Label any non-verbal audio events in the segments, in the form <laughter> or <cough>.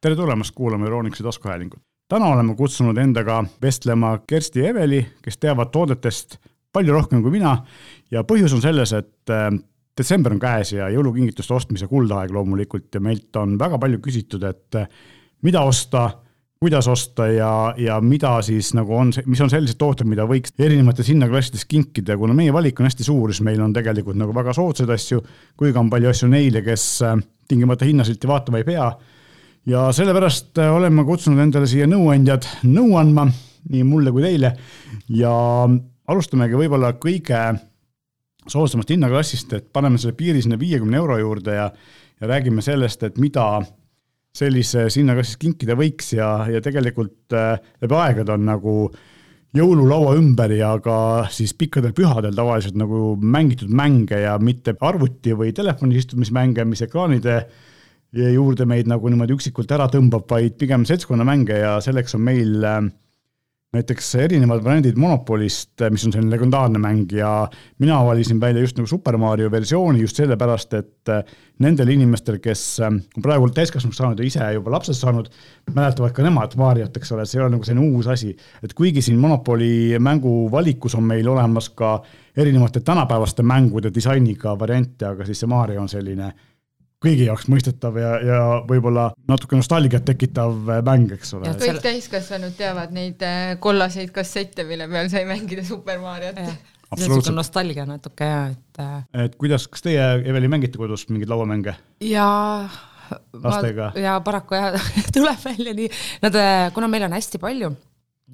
tere tulemast kuulama Euronixi taskuhäälingut. täna oleme kutsunud endaga vestlema Kersti ja Eveli, kes teavad toodetest palju rohkem kui mina. Ja põhjus on selles, et äh, detsember on käes ja jõulukingituste ostmise kuldaeg loomulikult. Ja meilt on väga palju küsitud, et äh, mida osta, kuidas osta ja, ja mida siis nagu on, mis on sellised tooted, mida võiks erinevates hinnaklassides kinkida. Ja kuna meie valik on hästi suur, siis meil on tegelikult nagu väga soodsaid asju, kuigi on palju asju neile, kes äh, tingimata hinnasilti vaatama ei pea ja sellepärast äh, olen ma kutsunud endale siia nõuandjad nõu andma, nii mulle kui teile. ja alustamegi võib-olla kõige soodsamast hinnaklassist, et paneme selle piiri sinna viiekümne euro juurde ja, ja räägime sellest, et mida sellises hinnaklassis kinkida võiks ja, ja tegelikult äh, läbi aegade on nagu jõululaua ümber ja ka siis pikkadel pühadel tavaliselt nagu mängitud mänge ja mitte arvuti või telefonis istumismänge, mis ekraanide äh, juurde meid nagu niimoodi üksikult ära tõmbab, vaid pigem seltskonnamänge ja selleks on meil äh, näiteks erinevad variandid Monopolist, äh, mis on selline legendaarne mäng ja mina valisin välja just nagu Super Mario versiooni just sellepärast, et äh, nendel inimestel, kes on praegu täiskasvanuks saanud ja ise juba lapsed saanud, mäletavad ka nemad Mariot, eks ole, see ei ole nagu selline uus asi. et kuigi siin Monopoli mängu valikus on meil olemas ka erinevate tänapäevaste mängude disainiga variante, aga siis see Mario on selline kõigi jaoks mõistetav ja, ja võib-olla natuke nostalgiat tekitav mäng, eks ole. kõik täiskasvanud teavad neid äh, kollaseid kassette, mille peal sai mängida Super Mariot. niisugune nostalgia natuke ja, et. Äh, et kuidas, kas teie, Eveli, mängite kodus mingeid lauamänge? jaa lastega? ja paraku jah <laughs> tuleb välja nii, nad, äh, kuna meil on hästi palju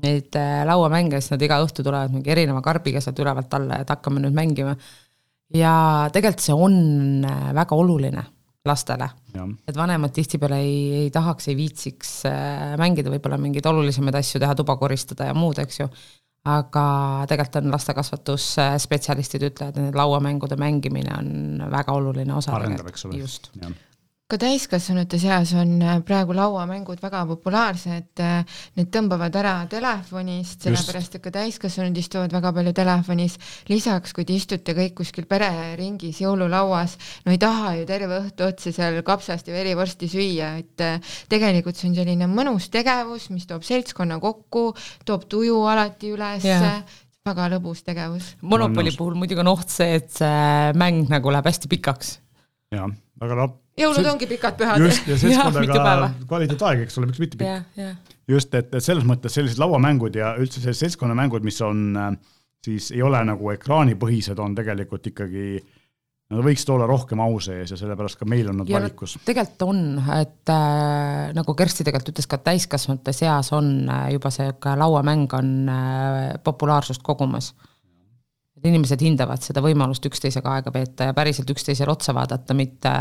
neid lauamänge, siis nad iga õhtu tulevad mingi erineva karbiga sealt ülevalt alla, et hakkame nüüd mängima. ja tegelikult see on väga oluline lastele. et vanemad tihtipeale ei, ei tahaks, ei viitsiks äh, mängida võib-olla mingeid olulisemaid asju teha, tuba koristada ja muud, eks ju, aga tegelikult on lastekasvatusspetsialistid ütlevad, et lauamängude mängimine on väga oluline osa. arendab, eks ole. just ka täiskasvanute seas on äh, praegu lauamängud väga populaarsed, äh, need tõmbavad ära telefonist, sellepärast et ka täiskasvanud istuvad väga palju telefonis. lisaks, kui te istute kõik kuskil pereringis jõululauas, no ei taha ju terve õhtu otsa seal kapsast ja verivorsti süüa, et äh, tegelikult see on selline mõnus tegevus, mis toob seltskonna kokku, toob tuju alati üles yeah väga lõbus tegevus. Monopoli puhul muidugi on oht see, et see mäng nagu läheb hästi pikaks. jah, aga noh, jõulud ongi pikad pühad. just, ja <laughs> seltskonnaga kvaliteetaeg, eks ole, miks mitte pikk. just, et, et selles mõttes sellised lauamängud ja üldse sellised seltskonnamängud, mis on äh, siis ei ole nagu ekraanipõhised, on tegelikult ikkagi Nad võiksid olla rohkem au sees ja sellepärast ka meil on nad ja valikus. tegelikult on, et äh, nagu Kersti tegelikult ütles ka, et täiskasvanute seas on äh, juba see lauamäng on äh, populaarsust kogumas inimesed hindavad seda võimalust üksteisega aega veeta ja päriselt üksteisele otsa vaadata, mitte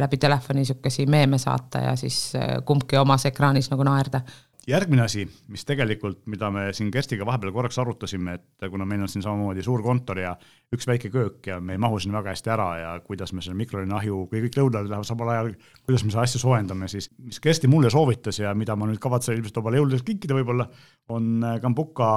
läbi telefoni niisuguseid meeme saata ja siis kumbki omas ekraanis nagu naerda järgmine asi, mis tegelikult, mida me siin Kerstiga vahepeal korraks arutasime, et kuna meil on siin samamoodi suur kontor ja üks väike köök ja me ei mahu sinna väga hästi ära ja kuidas me selle mikrolaineahju, kui kõik lõunad lähevad samal ajal, kuidas me seda asja soojendame, siis mis Kersti mulle soovitas ja mida ma nüüd kavatsen ilmselt omale jõuludeks kinkida võib-olla, on Kambuka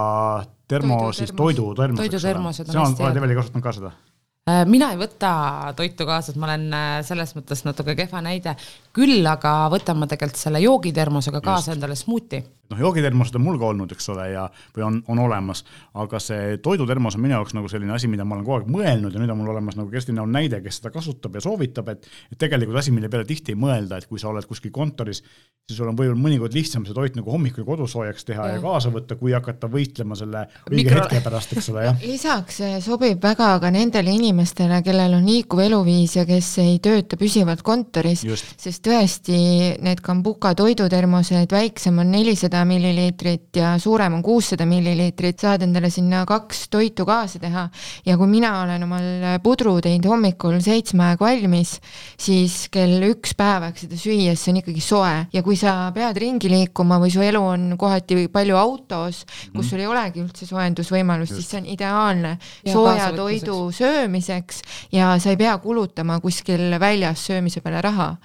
termo toidu, siis toidutermos. toidutermosed on hästi head. oled Eveli kasutanud ka seda? Äh, mina ei võta toitu kaasa, et ma olen äh, selles mõttes natuke kehva näide, küll aga võtan ma tegelikult selle joogitermosega kaasa Just. endale smuuti noh, joogitermosed on mul ka olnud, eks ole, ja, või on, on olemas, aga see toidutermos on minu jaoks nagu selline asi, mida ma olen kogu aeg mõelnud ja nüüd on mul olemas nagu Kersti näol näide, kes seda kasutab ja soovitab, et et tegelikult asi, mille peale tihti ei mõelda, et kui sa oled kuskil kontoris, siis sul on võib-olla mõnikord lihtsam see toit nagu hommikul kodus soojaks teha ja, ja kaasa võtta, kui hakata võitlema selle õige Mikro... hetke pärast, eks ole, jah. lisaks sobib väga ka nendele inimestele, kellel on liikuv eluviis ja kes ei tööta püsivalt kontoris, sest tõesti need Kambuka toidutermosed, väiksem on nelisada milliliitrit ja suurem on kuussada milliliitrit, saad endale sinna kaks toitu kaasa teha. ja kui mina olen omal pudru teinud hommikul seitsme aeg valmis, siis kell üks päevaks seda süües, see on ikkagi soe. Ja kui sa pead ringi liikuma või su elu on kohati palju autos, kus mm. sul ei olegi üldse soojendusvõimalust, siis see on ideaalne. Ja sooja toidu söömiseks ja sa ei pea kulutama kuskil väljas söömise peale raha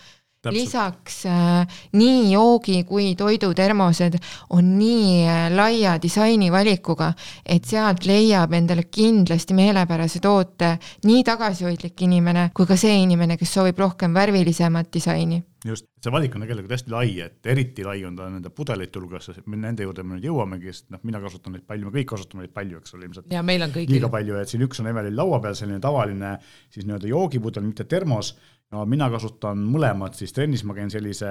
lisaks äh, nii joogi kui toidutermosed on nii äh, laia disainivalikuga, et sealt leiab endale kindlasti meelepärase toote nii tagasihoidlik inimene kui ka see inimene, kes soovib rohkem värvilisemat disaini just, see valik on tegelikult hästi lai, et eriti lai on ta nende pudelite hulgas, nende juurde me nüüd jõuamegi, sest noh, mina kasutan neid palju, me kõik kasutame neid palju, eks ole, ilmselt. ja meil on kõigil. liiga palju, et siin üks on Evelil laua peal, selline tavaline siis nii-öelda joogipudel, mitte termos no mina kasutan mõlemat, siis. Trennis ma käin sellise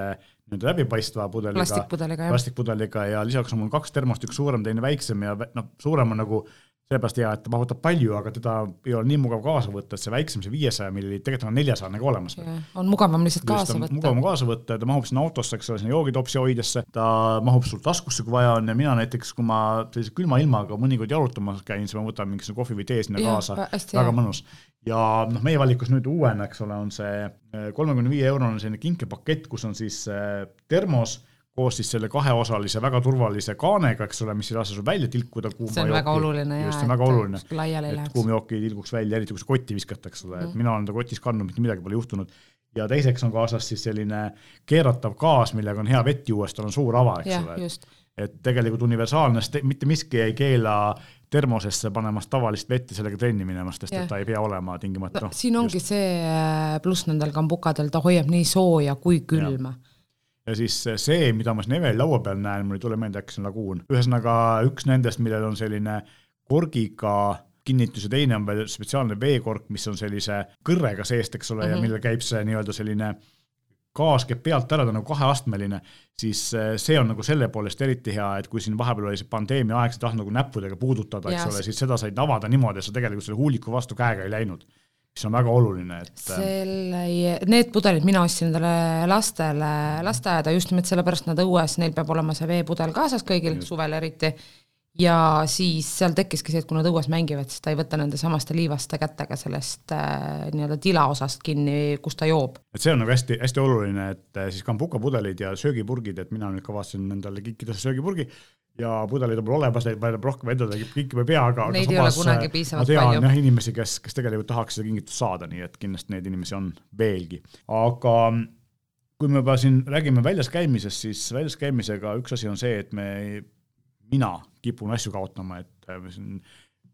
nii-öelda läbipaistva pudeliga, plastikpudeliga, plastikpudeliga ja lisaks on mul kaks termost, üks suurem, teine väiksem ja noh, suurem on nagu sellepärast hea, et ta mahutab palju, aga teda ei ole nii mugav kaasa võtta, et see väiksem, see viiesaja milliliit, tegelikult on neljasajane ka olemas. on mugavam lihtsalt kaasa võtta. mugavam kaasa võtta ja ta mahub sinna autosse, eks ole, sinna joogitopsi hoidesse, ta mahub sul taskusse, kui vaja on ja mina näiteks, kui ma sellise külma ilmaga mõnikord jalutamas käin, siis ma võtan mingisugune kohvi või tee sinna ja, kaasa, väga mõnus ja noh, meie valikus nüüd uuena, eks ole, on see eh, kolmekümne viie eurone selline kinkepakett, kus on siis eh, termos koos siis selle kaheosalise väga turvalise kaanega, eks ole, mis ei lase sul välja tilkuda kuuma see on jooki. väga oluline just, see on väga oluline, et kuum jook ei tilguks välja, eriti kui sa kotti viskad, eks ole mm., et mina olen ta kotis kandnud, mitte midagi pole juhtunud. ja teiseks on kaasas siis selline keeratav gaas, millega on hea vett juua, sest tal on suur ava, eks ja, ole. et tegelikult universaalne, mitte miski ei keela termosesse panemast tavalist vett ja sellega trenni minemast, sest yeah. et ta ei pea olema tingimata no, siin ongi just. see äh, pluss nendel kambukadel, ta hoiab nii sooja kui külma ja siis see, mida ma siin Eveli laua peal näen, mul ei tule meelde, äkki see on laguun, ühesõnaga üks nendest, millel on selline korgiga kinnitus ja teine on veel spetsiaalne veekork, mis on sellise kõrrega seest, eks ole mm, -hmm. ja mhm. millel käib see nii-öelda selline gaas käib pealt ära, ta on nagu kaheastmeline, siis eh, see on nagu selle poolest eriti hea, et kui siin vahepeal oli see pandeemia aeg, sa ei tahtnud nagu näppudega puudutada, eks ole, siis seda said avada niimoodi, et sa tegelikult selle huuliku vastu käega ei läinud. mis on väga oluline, et eh, selle, need pudelid mina ostsin endale lastele lasteaeda just nimelt sellepärast, nad õues, neil peab olema see veepudel kaasas kõigil, suvel eriti ja siis seal tekkiski see, et kui nad õues mängivad, siis ta ei võta nende samaste liivaste kätega sellest äh, nii-öelda tilaosast kinni, kus ta joob. et see on nagu hästi, hästi oluline, et äh, siis kambukapudelid ja söögipurgid, et mina nüüd kavatsen endale kinkida söögipurgi ja pudelid on mul olemas, neid peab rohkem endale kinkima ei pea, aga neid ei ole kunagi piisavalt palju. ma tean jah inimesi, kes, kes tegelikult tahaks seda kingitust saada, nii et kindlasti neid inimesi on veelgi, aga kui me juba siin räägime väljas käimisest, siis väljas käimisega üks asi on see, et me mina kipun asju kaotama, et äh, siin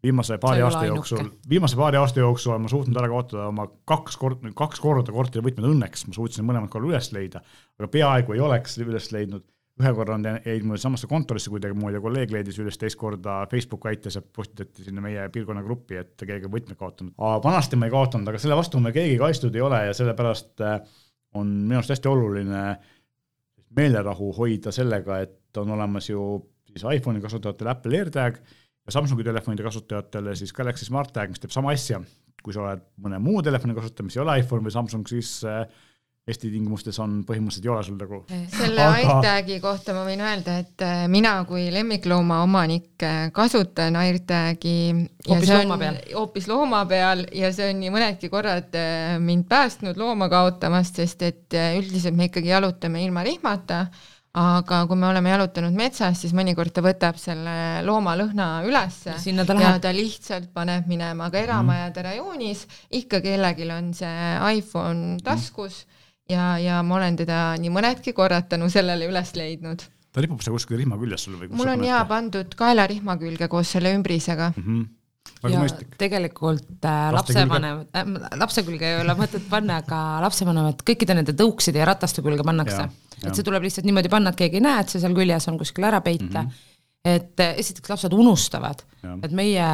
viimase paari aasta jooksul, viimase paari aasta jooksul olen ma suutnud ära kaotada oma kaks korda, kaks korda korteri võtmed, õnneks ma suutsin mõlemad korra üles leida, aga peaaegu ei oleks üles leidnud. ühe korra on jäid mulle samasse kontorisse kuidagimoodi ja kolleeg leidis üles, teist korda Facebook aitas ja postitati sinna meie piirkonna gruppi, et keegi on võtmed kaotanud. vanasti ma ei kaotanud, aga selle vastu me keegi kaitstud ei ole ja sellepärast äh, on minu arust hästi oluline meelerahu hoida sellega, et on olemas ju siis iPhone'i kasutajatele Apple AirTag ja Samsungi telefonide kasutajatele siis Galaxy SmartTag, mis teeb sama asja. kui sa oled mõne muu telefoni kasutaja, mis ei ole iPhone või Samsung, siis äh, Eesti tingimustes on põhimõtteliselt ei ole sul nagu. selle aga... AirTagi kohta ma võin öelda, et äh, mina kui lemmiklooma omanik kasutan AirTagi. hoopis looma peal. hoopis looma peal ja see on nii mõnedki korrad mind päästnud looma kaotamast, sest et üldiselt me ikkagi jalutame ilma rihmata aga kui me oleme jalutanud metsas, siis mõnikord ta võtab selle loomalõhna ülesse ja, ta ja ta lihtsalt paneb minema ka eramajade rajoonis, ikka kellelgi on see iPhone taskus ja, ja ma olen teda nii mõnedki korrad tänu sellele üles leidnud. ta ripub seal kuskil rihma küljes sul või? mul on jaa pandud kaelarihma külge koos selle ümbrisega mm. -hmm väga mõistlik. tegelikult äh, lapsevanem äh,, lapse külge ei ole mõtet panna, aga lapsevanemad kõikide nende tõukside ja rataste külge pannakse et see tuleb lihtsalt niimoodi panna, et keegi ei näe, et see seal küljes on kuskil ära peita mm. -hmm et eh, esiteks lapsed unustavad, et meie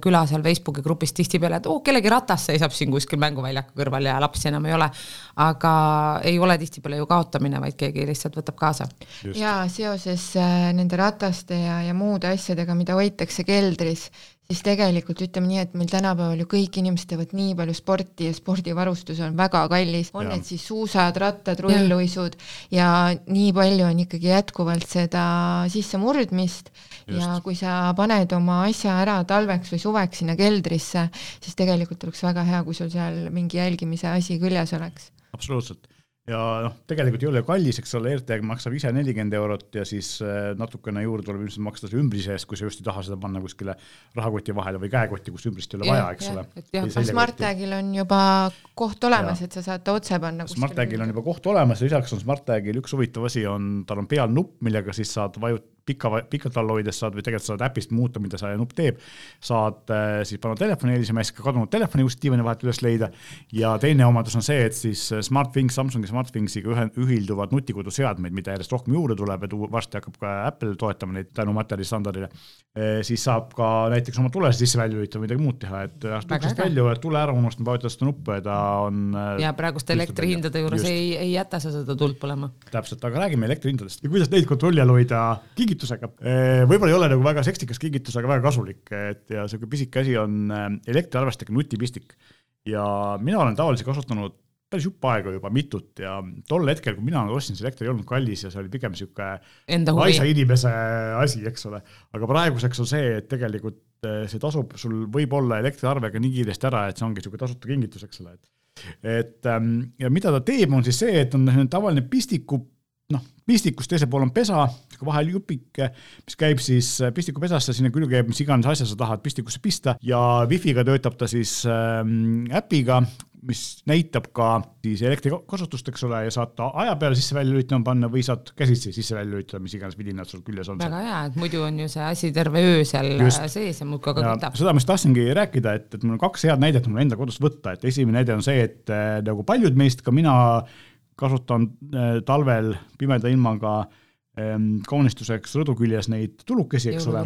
küla seal Facebooki grupis tihtipeale, et oo oh,, kellegi ratas seisab siin kuskil mänguväljaku kõrval ja lapsi enam ei ole. aga ei ole tihtipeale ju kaotamine, vaid keegi lihtsalt võtab kaasa. ja seoses äh, nende rataste ja, ja muude asjadega, mida hoitakse keldris, siis tegelikult ütleme nii, et meil tänapäeval ju kõik inimesed teevad nii palju sporti ja spordivarustus on väga kallis, on. Need siis suusad, rattad, rulluisud ja nii palju on ikkagi jätkuvalt seda sissemurdmist. Just. ja kui sa paned oma asja ära talveks või suveks sinna keldrisse, siis tegelikult oleks väga hea, kui sul seal mingi jälgimise asi küljes oleks. absoluutselt ja noh, tegelikult ei ole kallis, eks ole, AirTag maksab ise nelikümmend eurot ja siis äh, natukene juurde tuleb ilmselt maksta see ümbrise eest, kui sa just ei taha seda panna kuskile rahakoti vahele või käekotti, kus ümbrist ei ole vaja, eks ole. SmartTagil on juba koht olemas, et sa saad ta otse panna. SmartTagil on juba koht olemas, lisaks on SmartTagil üks huvitav asi on, tal on peal nupp, millega siis saad vajutada pika, pikalt all hoides saad või tegelikult saad äpist muuta, mida see nupp teeb. saad äh, siis panna telefoni helisema, siis ka kadunud telefoni just diivani vahelt üles leida. ja teine omadus on see, et siis äh, SmartThings, Samsungi SmartThingsiga ühe, ühilduvad nutikoduseadmeid, mida järjest rohkem juurde tuleb, et varsti hakkab ka Apple toetama neid tänu materjali standardile e,. siis saab ka näiteks oma tulesid sisse-välja lülitada midagi muud teha, et uksest välja, tule ära, unustad vajutada seda nuppu ja ta on. ja praeguste elektrihindade juures just. ei, ei jäta sa seda tuld põlema. täpselt, aga räägime elektrihindadest ja kuidas neid kontrolli all hoida kingitusega. võib-olla ei ole nagu väga seksikas kingitus, aga väga kasulik, et ja sihuke pisike asi on elektriarvestiga nutipistik. ja mina olen tavaliselt kasutanud päris jupp aega juba mitut ja tol hetkel, kui mina ostsin, see elekter ei olnud kallis ja see oli pigem sihuke vaisa inimese asi, eks ole. aga praeguseks on see, et tegelikult see tasub sul võib-olla elektriarvega nii kiiresti ära, et see ongi sihuke tasuta kingitus, eks ole, et et ja mida ta teeb, on siis see, et on tavaline pistiku noh, pistikus teisel pool on pesa, vahel jupike, mis käib siis äh, pistikupesasse, sinna külge jääb mis iganes asja sa tahad pistikusse pista ja wifi'ga töötab ta siis ähm, äpiga, mis näitab ka siis elektrikasutust, eks ole, ja saad ta aja peale sisse-välja lülitama panna või saad käsitsi sisse-välja lülitada, mis iganes vidinad sul küljes on. väga hea, et muidu on ju see asi terve öö seal Just. sees ja muudkui aga kütab. seda ma just tahtsingi rääkida, et, et mul on kaks head näidet mul enda kodust võtta, et esimene näide on see, et äh, nagu paljud meist, ka mina kasutan äh, talvel pimeda ilmaga Ehm, kaunistuseks rõdu küljes neid tulukesi, eks ole.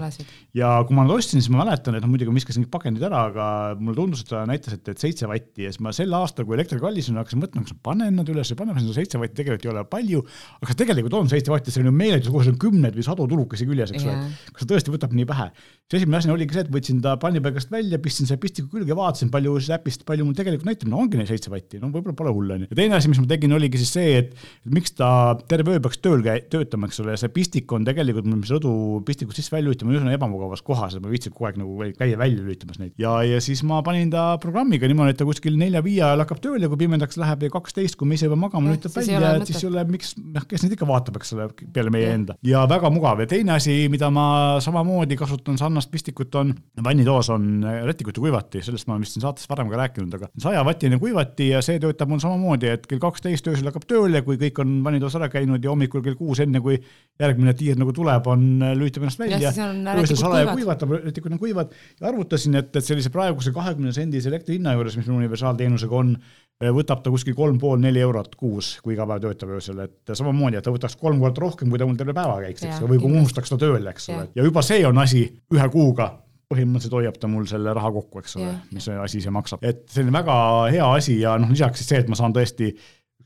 ja kui ma nad ostsin, siis ma mäletan, et noh, muidugi ma viskasin kõik pakendid ära, aga mulle tundus, et ta näitas, et, et seitse vatti ja siis ma sel aastal, kui elekter kallis on, hakkasin mõtlema, kas ma panen nad üles või panen seda seitse vatti, tegelikult ei ole palju. aga tegelikult on seitse vatti, see on ju meeletu, kohe on kümneid või sadu tulukesi küljes, eks ole. kas ta tõesti võtab nii vähe? see esimene asi oligi see, et võtsin ta pannipaigast välja, pistsin selle pistiku külge, vaatasin, palju siis äpist, palju mul tegelikult näitab, no ongi neid seitse vatti, no võib-olla pole hull, onju. ja teine asi, mis ma tegin, oligi siis see, et miks ta terve öö peaks tööl käi-, töötama, eks ole, ja see pistik on tegelikult, mis rõdu pistikut sisse-välja lülitama, üsna ebamugavas kohas, et ma viitsin kogu aeg nagu käia välja lülitamas neid. ja, ja siis ma panin ta programmiga niimoodi, et ta kuskil nelja-viie ajal hakkab tööle ja kui pimedaks läheb ja kaksteist, kui me ise juba magama lülitab välja, et siis ei ole, miks, noh, kes neid ikka vaatab, eks ole, peale meie ja. enda. ja väga mugav ja teine asi, mida ma samamoodi kasutan sarnast pistikut, on vannitoas on rätikuti kuivati, sellest ma olen vist siin saates varem ka rääkinud, aga sajavatine kuivati ja see töötab mul samamoodi, et kell kaksteist öösel hakkab tööle, kui kõik on vannitoas ära käinud ja hommikul kell kuus, enne kui järgmine tiir nagu tuleb, on, äh, lülitab ennast välja, öösel salaja kuivatab, rätikud on kuivad. Ja arvutasin, et, et sellise praeguse kahekümne sendise elektri hinna juures, mis mul universaalteenusega on, äh, võtab ta kuskil kolm pool neli eurot kuus, kui iga päev töötab öösel, et samamoodi, et ta võtaks kolm korda rohkem, kui ta mul terve päeva käiks, eks ole, või kui ma unustaks ta tööle, eks ole, ja juba see on asi ühe kuuga. Põhimõtteliselt hoiab ta mul selle raha kokku, eks ole, mis see asi see maksab, et selline väga hea asi ja noh, lisaks siis see, et ma saan tõesti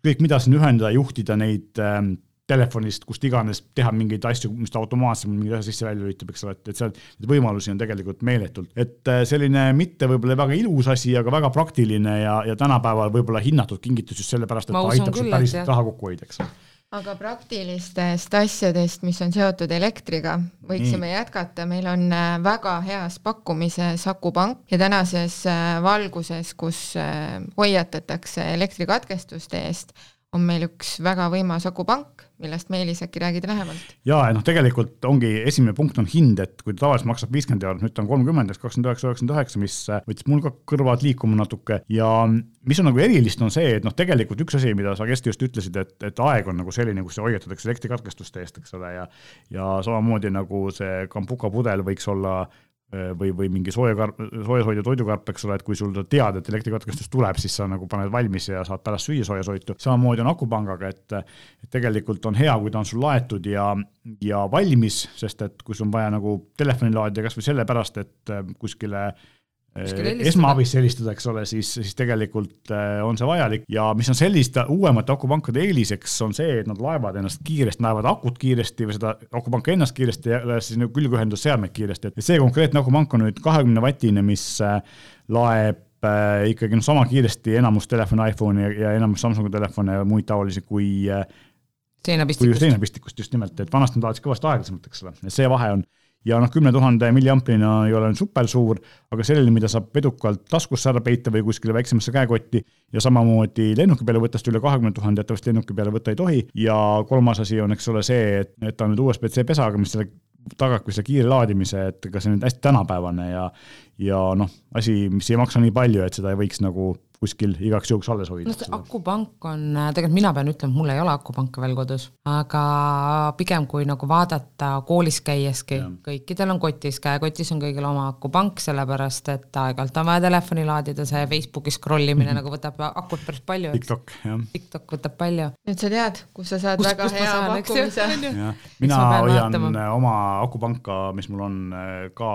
kõik, mida siin ühendada, juhtida neid ähm, telefonist, kust iganes teha mingeid asju, mis ta automaatselt mingeid asju sisse-välja lülitab, eks ole, et, et seal neid võimalusi on tegelikult meeletult. et äh, selline mitte võib-olla väga ilus asi, aga väga praktiline ja, ja tänapäeval võib-olla hinnatud kingitus just sellepärast, et ta aitab sul päriselt raha kokku hoida, eks ole aga praktilistest asjadest, mis on seotud elektriga, võiksime Nii. jätkata, meil on äh, väga heas pakkumises Saku Pank ja tänases äh, valguses, kus hoiatatakse elektrikatkestuste eest, on meil üks väga võimas akupank, millest Meelis äkki räägid lähemalt? jaa, noh tegelikult ongi, esimene punkt on hind, et kui ta tavaliselt maksab viiskümmend eurot, nüüd ta on kolmkümmend, eks kakskümmend üheksa, üheksakümmend üheksa, mis äh, võttis mul ka kõrvad liikuma natuke ja mis on nagu erilist, on see, et noh, tegelikult üks asi, mida sa Kersti just ütlesid, et, et aeg on nagu selline, kus hoiatatakse elektrikatkestuste eest, eks ole, ja ja samamoodi nagu see kambuka pudel võiks olla või, või mingi soojakarp, soojashoidja toidukarp, eks ole, et kui sul tead, et elektrikatkestus tuleb, siis sa nagu paned valmis ja saad pärast süüa soojasoitu. samamoodi on akupangaga, et, et tegelikult on hea, kui ta on sul laetud ja, ja valmis, sest et kui sul on vaja nagu telefoni laadida kasvõi sellepärast, et kuskile äh, esmaabis helistada, eks ole, siis, siis tegelikult äh, on see vajalik. Ja mis on selliste uuemate akupankade eeliseks, on see, et nad laevad ennast kiiresti, laevad akut kiiresti või seda akupanka ennast kiiresti ja siis nagu külgühendusseadmeid kiiresti, et see konkreetne akupank on nüüd kahekümne vatine, mis äh, laeb äh, ikkagi noh, sama kiiresti enamus telefone, iPhone'i ja, ja enamus Samsungi telefone ja muid taolisi kui seinapistikust. seinapistikust just nimelt, et vanasti nad laadisid kõvasti aeglasemalt, eks ole, et see vahe on ja noh, kümne tuhande milliampina ei ole super suur, aga selline, mida saab edukalt taskusse ära peita või kuskile väiksemasse käekotti ja samamoodi lennuki peale võtta, sest üle kahekümne tuhande jätavasti lennuki peale võtta ei tohi. ja kolmas asi on, eks ole, see, et, et ta on nüüd USB-C pesaga, mis selle tagab ka selle kiire laadimise, et ka see on hästi tänapäevane ja, ja noh, asi, mis ei maksa nii palju, et seda ei võiks nagu kuskil igaks juhuks alles hoida. no see akupank on, tegelikult mina pean ütlema, mul ei ole akupanka veel kodus, aga pigem kui nagu vaadata koolis käieski, kõikidel on kotis, käekotis on kõigil oma akupank, sellepärast et aeg-ajalt on vaja telefoni laadida, see Facebooki scroll imine mm -hmm. nagu võtab akut päris palju. TikTok, jah. TikTok võtab palju. nüüd sa tead, kus sa saad kus, väga kus hea pakkumise. mina hoian oma akupanka, mis mul on ka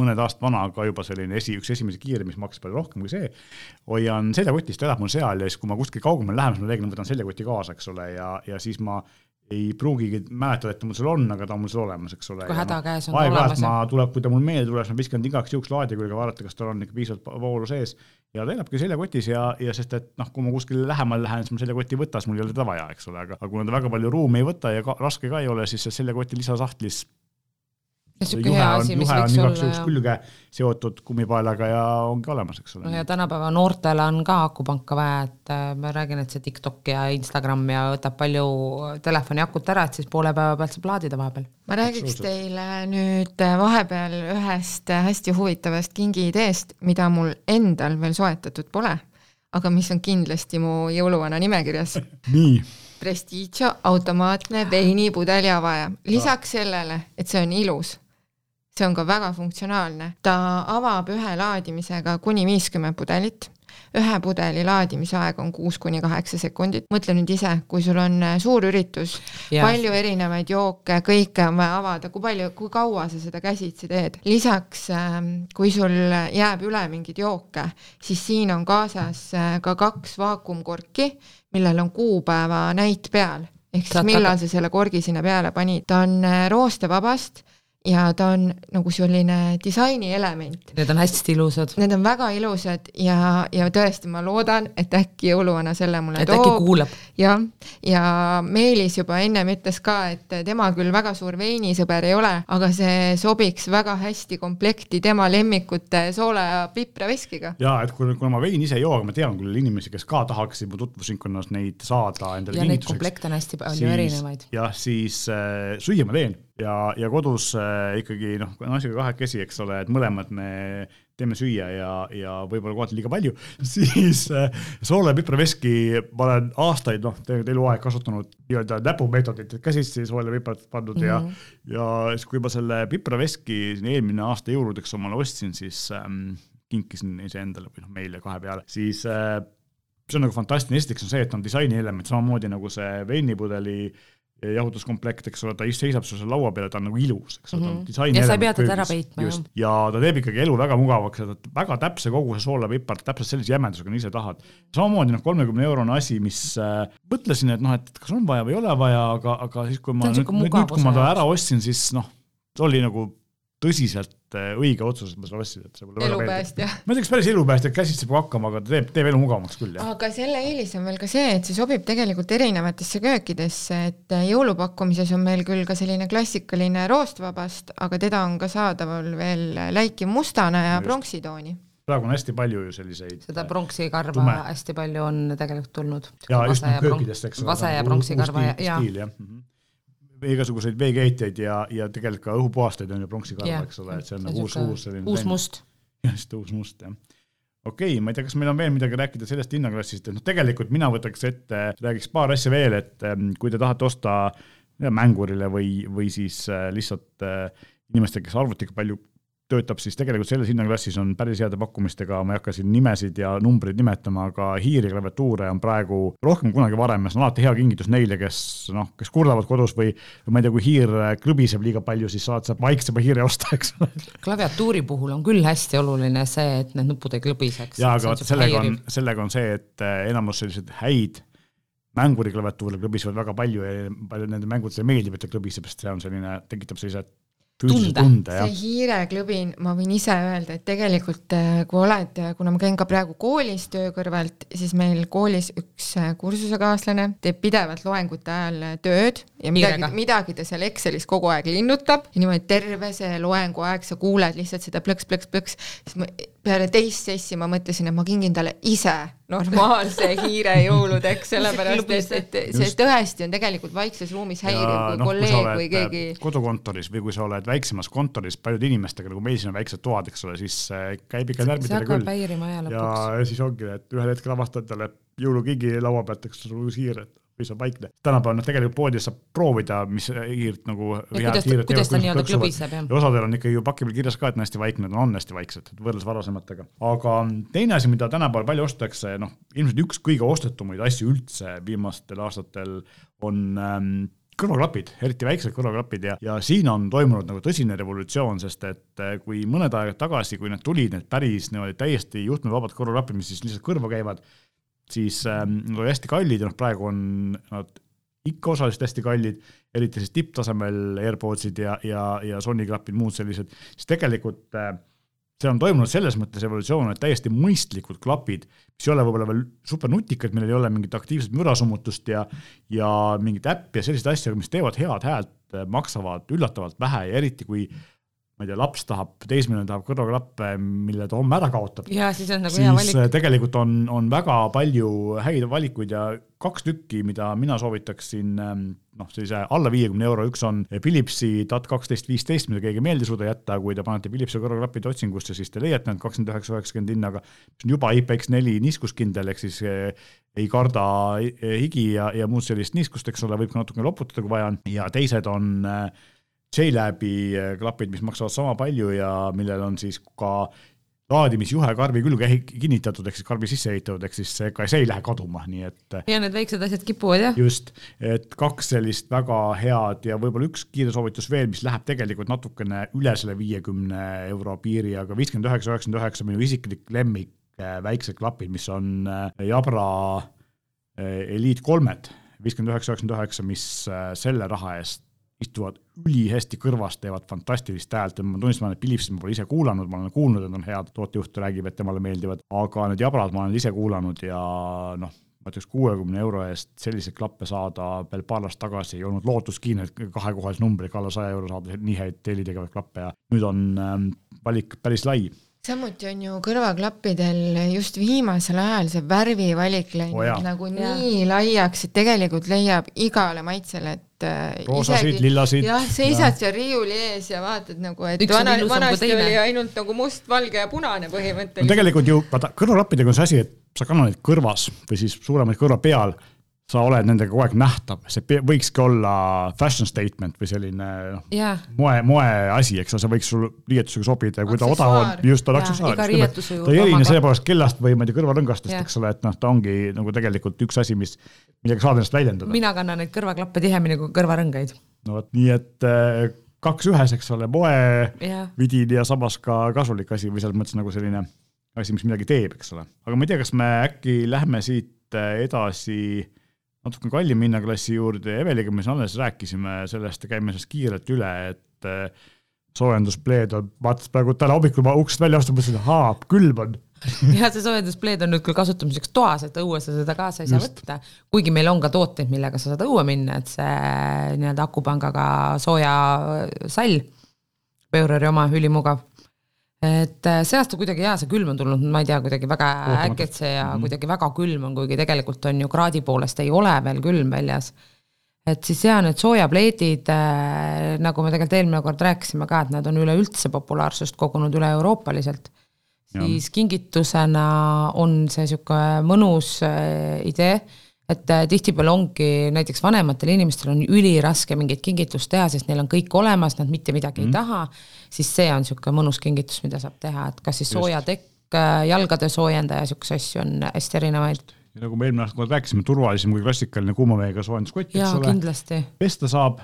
mõned aastad vana, aga juba selline esi, üks esimesi kiire, mis maksis palju rohkem kui see. hoian seljakotis, ta elab mul seal ja siis, kui ma kuskil kaugemale lähen, siis ma reeglina võtan seljakoti kaasa, eks ole, ja, ja siis ma ei pruugigi mäletada, et mul seal on, aga ta on mul seal olemas, eks ole. kui häda käes on ta olemas. ma tuleb, kui ta mul meelde tuleb, siis ma viskan igaks juhuks laadi külge, vaadata, kas tal on ikka piisavalt voolu sees. ja ta elabki seljakotis ja, ja sest et noh, kui ma kuskile lähemale lähen, siis ma seljakoti ei võta, siis mul ei ole teda vaja, eks ole, aga, aga kuna ta väga palju ruumi ei võta ja ka, raske ka ei ole, siis see seljakoti lisasahtlis asi, mis võiks olla. igaks juhuks külge seotud kummipaelaga ja ongi olemas, eks ole. no ja tänapäeva noortele on ka akupanka vaja, et äh, ma räägin, et see TikTok ja Instagram ja võtab palju telefoni akut ära, et siis poole päeva pealt saab laadida vahepeal. ma räägiks teile nüüd äh, vahepeal ühest äh, hästi huvitavast kingiideest, mida mul endal veel soetatud pole, aga mis on kindlasti mu jõuluvana nimekirjas <laughs> nii Prestigio automaatne veinipudeli avaja, lisaks sellele, et see on ilus see on ka väga funktsionaalne, ta avab ühe laadimisega kuni viiskümmend pudelit. Ühe pudeli laadimise aeg on kuus kuni kaheksa sekundit, mõtle nüüd ise, kui sul on äh, suur üritus, palju erinevaid jooke, kõike on vaja avada, kui palju, kui kaua sa seda käsitsi teed. lisaks, ähm, kui sul jääb üle mingeid jooke, siis siin on kaasas äh, ka kaks vaakumkorki, millel on kuupäeva näit peal. Ehk siis millal sa selle korgi sinna peale panid, ta on äh, roostevabast ja ta on nagu selline disainielement. Need on hästi ilusad. Need on väga ilusad ja, ja tõesti, ma loodan, et äkki jõuluvana selle mulle et toob. äkki kuulab. jah, ja Meelis juba ennem ütles ka, et tema küll väga suur veinisõber ei ole, aga see sobiks väga hästi komplekti tema lemmikute soola ja pipraveskiga. ja et kuna, kuna ma veini ise ei joo, aga ma tean küll inimesi, kes ka tahaksid mu tutvusringkonnas neid saada endale kingituseks. ja neid komplekte on hästi palju erinevaid. jah, siis äh, süüa ma teen ja, ja kodus äh, ikkagi noh, naisega kahekesi, eks ole, et mõlemad me teeme süüa ja, ja võib-olla kohati liiga palju, <laughs> siis äh, soola ja pipraveski ma olen aastaid, noh, tegelikult eluaeg kasutanud nii-öelda näpumeetodit, et käsitsi soola ja piprat pandud mm -hmm. ja, ja siis, kui ma selle pipraveski siin eelmine aasta jõuludeks omale ostsin, siis ähm, kinkisin iseendale või noh, meile kahe peale, siis äh, see on nagu fantastiline, esiteks on see, et on disainielement, samamoodi nagu see veinipudeli äh, jahutuskomplekt, eks ole, ta seisab sul seal laua peal, ta on nagu ilus, eks ole mm -hmm., ta on disaini ja sa ei pea teda ära peitma. just, ja ta teeb ikkagi elu väga mugavaks ja ta väga täpse koguse soola-pipart, täpselt sellise jämedusega, nagu ise tahad. samamoodi noh, kolmekümne eurone asi, mis äh, mõtlesin, et noh, et kas on vaja või ei ole vaja, aga, aga siis, kui ma nüüd, nüüd, kui ma ta ära ostsin, siis noh, oli nagu tõsiselt äh, õige otsus, et ma selle ostsin, et see mulle elupäästja. ma ütleks päris elupäästja, käsitsi peab hakkama, aga ta teeb, teeb elu mugavamaks küll, jah. aga selle eelis on veel ka see, et see sobib tegelikult erinevatesse köökidesse, et äh, jõulupakkumises on meil küll ka selline klassikaline roostvabast, aga teda on ka saadaval veel läiki mustana ja pronksitooni praegu on hästi palju ju selliseid. seda pronksikarva tume. hästi palju on tegelikult tulnud. ja just köökidest, eks ole. vase ja pronksikarva ja, ja. stiil jah mm -hmm igasuguseid veekeetjaid ja, ja tegelikult ka õhupuhastajaid on ju pronksikarva, eks ole, et see on nagu uus, uus selline uus must. <laughs> jah, just uus must, jah. Okei okay,, ma ei tea, kas meil on veel midagi rääkida sellest hinnaklassist, et noh, tegelikult mina võtaks ette, räägiks paar asja veel, et ähm, kui te tahate osta mängurile või, või siis äh, lihtsalt äh, inimestele, kes arvutiga palju töötab siis tegelikult selles hinnaklassis on päris heade pakkumistega, ma ei hakka siin nimesid ja numbreid nimetama, aga hiiri klaviatuure on praegu rohkem kui kunagi varem ja see on alati hea kingitus neile, kes noh, kes kurdavad kodus või ma ei tea, kui hiir klõbiseb liiga palju, siis saad sealt vaiksema hiire osta, eks ole. klaviatuuri puhul on küll hästi oluline see, et need nupud ei klõbiseks. jaa, aga vaata sellega on, sellega on see, et eh, enamus selliseid häid mänguri klaviatuure klõbisevad väga palju ja palju nende mängudele meeldib, et ta klõbiseb, sest see on selline, tekitab sellise tunde, tunde. see hiireklõbin, ma võin ise öelda, et tegelikult äh, kui oled, äh, kuna ma käin ka praegu koolis töö kõrvalt, siis meil koolis üks äh, kursusekaaslane teeb pidevalt loengute ajal tööd ja midagi, midagi ta seal Excelis kogu aeg linnutab. Ja niimoodi terve see loengu aeg sa kuuled lihtsalt seda plõks-plõks-plõks, siis ma peale teist sessi ma mõtlesin, et ma kingin talle ise normaalse <laughs> hiire jõuludeks, sellepärast et, et see tõesti on tegelikult vaikses ruumis häiriv, kui no, kolleeg kui või keegi. Äh, kodukontoris või kui sa oled väiksemas kontoris paljude inimestega, nagu meil siin on väiksed toad, eks ole, siis äh, käib ikka närvidele küll. ja siis ongi, et ühel hetkel avastad talle jõulukingi laua pealt, eks ole, uus hiir, et piisavalt vaikne. tänapäeval noh, tegelikult poodides saab proovida, mis hiirt nagu. osadel on ikkagi ju paki peal kirjas ka, et on hästi vaikne, nad on hästi vaiksed, võrreldes varasematega. aga teine asi, mida tänapäeval palju ostetakse, noh, ilmselt üks kõige ostetumaid asju üldse viimastel aastatel on ähm, kõrvaklapid, eriti väiksed kõrvaklapid ja, ja siin on toimunud nagu tõsine revolutsioon, sest et äh, kui mõned ajad tagasi, kui need tulid, need päris niimoodi täiesti juhtmevabad kõrvaklapid, mis siis lihtsalt kõrva käivad, siis ähm, nad olid hästi kallid ja noh, praegu on nad ikka osaliselt hästi kallid, eriti siis tipptasemel AirPodsid ja, ja, ja Sony klapid, muud sellised, siis tegelikult äh, see on toimunud selles mõttes evolutsioon, et täiesti mõistlikud klapid, mis ei ole võib-olla veel super nutikad, millel ei ole mingit aktiivset mürasummutust ja, ja mingit äppi ja selliseid asju, mis teevad head häält, maksavad üllatavalt vähe ja eriti kui ma ei tea, laps tahab, teismeline tahab kõrvaklappe, mille ta homme ära kaotab. ja siis on nagu hea valik. Äh, tegelikult on, on väga palju häid valikuid ja kaks tükki, mida mina soovitaksin ähm, noh, sellise alla viiekümne euro, üks on Philipsi TAT kaksteist viisteist, mida keegi meelde ei suuda jätta, kui te panete Philipsi kõrvaklapid otsingusse, siis te leiate need kakskümmend üheksa, üheksakümmend hinnaga, mis on juba IPX4 niiskuskindel, ehk siis äh, ei karda äh, higi ja, ja muud sellist niiskust, eks ole, võib ka natuke loputada, kui vaja on, ja teised on äh, JLabi äh, klapid, mis maksavad sama palju ja millel on siis ka laadimisjuhe karbi külge kinnitatud, ehk siis karbi sisse ehitatud, ehk siis ega see ei lähe kaduma, nii et. Äh, ja need väiksed asjad kipuvad jah. just, et kaks sellist väga head ja võib-olla üks kiire soovitus veel, mis läheb tegelikult natukene üle selle viiekümne euro piiri, aga viiskümmend üheksa, üheksakümmend üheksa minu isiklik lemmik, äh, väiksed klapid, mis on Jabra Elite kolmed, viiskümmend üheksa, üheksakümmend üheksa, mis selle raha eest istuvad ülihästi kõrvas, teevad fantastilist häält ja ma tunnistan, et Philipsit ma pole ise kuulanud, ma olen kuulnud, et on head, tootejuht räägib, et temale meeldivad, aga need jabrad ma olen ise kuulanud ja noh, ma ütleks kuuekümne euro eest selliseid klappe saada veel paar aastat tagasi ei olnud lootuskiin, et kahekohalise numbriga alla saja euro saada nii häid helitegevaid klappe ja nüüd on ähm, valik päris lai samuti on ju kõrvaklappidel just viimasel ajal see värvivalik läinud oh nagu ja. nii laiaks, et tegelikult leiab igale maitsele, et äh, roosasid, lillasid. jah, seisad seal riiuli ees ja vaatad nagu, et Üks vana, vanasti oli ainult nagu must, valge ja punane põhimõtteliselt no. tegelikult ju vaata, kõrvaklappidega on see asi, et sa kannad neid kõrvas või siis suuremaid kõrva peal sa oled nendega kogu aeg nähtav, see võikski olla fashion statement või selline noh yeah., moe, moeasi, eks ole, see võiks sul riietusega sobida ja kui ta odav on, just ta on aksessuaar. ta ei erine sellepärast kellast või ma ei tea, kõrvarõngastest yeah., eks ole, et noh, ta ongi nagu tegelikult üks asi, mis, millega saad ennast väljendada. mina kannan neid kõrvaklappe tihemini kui kõrvarõngaid. no vot, nii et äh, kaks ühes, eks ole, moevidin ja samas ka kasulik asi või selles mõttes nagu selline asi, mis midagi teeb, eks ole. aga ma ei tea, kas me äkki lähme siit äh, edasi natuke kallim hinnaklassi juurde, Eveliga me siin alles rääkisime sellest ja käime sellest kiirelt üle, et eh, soojenduspleed on, vaatas praegu täna hommikul ma uksest välja astun, mõtlesin, ahaa, külm on. <laughs> Jah, see soojenduspleed on nüüd küll kasutamiseks toas, et õue sa seda kaasa ei saa Just. võtta, kuigi meil on ka tooteid, millega sa saad õue minna, et see nii-öelda akupangaga sooja sall, Peureri oma, ülimugav et äh, see aasta kuidagi jaa, see külm on tulnud, ma ei tea, kuidagi väga äkitse ja mm -hmm. kuidagi väga külm on, kuigi tegelikult on ju kraadi poolest ei ole veel külm väljas. et siis jaa, need soojapleedid äh,, nagu me tegelikult eelmine kord rääkisime ka, et nad on üleüldse populaarsust kogunud üle-euroopaliselt, siis kingitusena on see niisugune mõnus äh, idee et äh, tihtipeale ongi näiteks vanematel inimestel on üliraske mingit kingitust teha, sest neil on kõik olemas, nad mitte midagi mm. ei mhm. taha, siis see on niisugune mõnus kingitus, mida saab teha, et kas siis soojatekk, äh, jalgade soojendaja, niisuguseid asju on hästi erinevaid ja nagu me eelmine aasta rääkisime, turvalisem kui klassikaline kuuma veega soojenduskott, eks ole. pesta saab,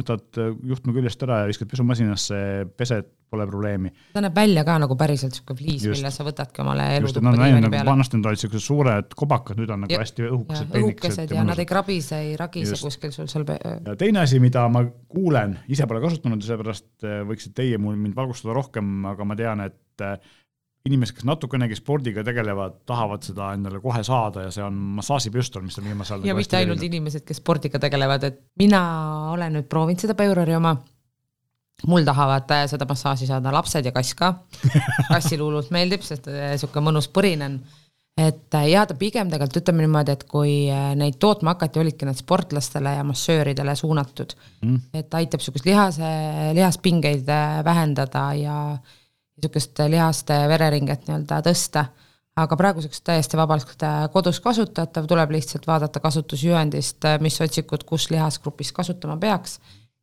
võtad juhtme küljest ära ja viskad pesumasinasse, pesed, pole probleemi. ta näeb välja ka nagu päriselt sihuke fliis, mille sa võtadki omale elutuppa diivani nagu peale. vanasti nad olid siuksed suured kobakad, nüüd on nagu ja, hästi õhukesed. õhukesed ja, ja nad ei krabise, ei ragise just. kuskil sul seal. ja teine asi, mida ma kuulen, ise pole kasutanud ja seepärast äh, võiksite teie mul mind valgustada rohkem, aga ma tean, et äh, inimesed, kes natukenegi spordiga tegelevad, tahavad seda endale kohe saada ja see on massaažipüstol, mis on viimasel ajal ja mitte ainult inimesed, kes spordiga tegelevad, et mina olen nüüd proovinud seda Peurori oma mul tahavad äh, seda massaaži saada lapsed ja kass ka. <laughs> kassil hullult meeldib, sest niisugune mõnus põrinen. et ja ta pigem tegelikult ütleme niimoodi, et kui neid tootma hakati, olidki need sportlastele ja massööridele suunatud mm.. et aitab niisugust lihase, lihaspingeid vähendada ja niisugust lihaste vereringet nii-öelda tõsta aga praeguseks täiesti vabalt äh, kodus kasutatav, tuleb lihtsalt vaadata kasutusjuhendist, äh, mis otsikud, kus lihasgrupis kasutama peaks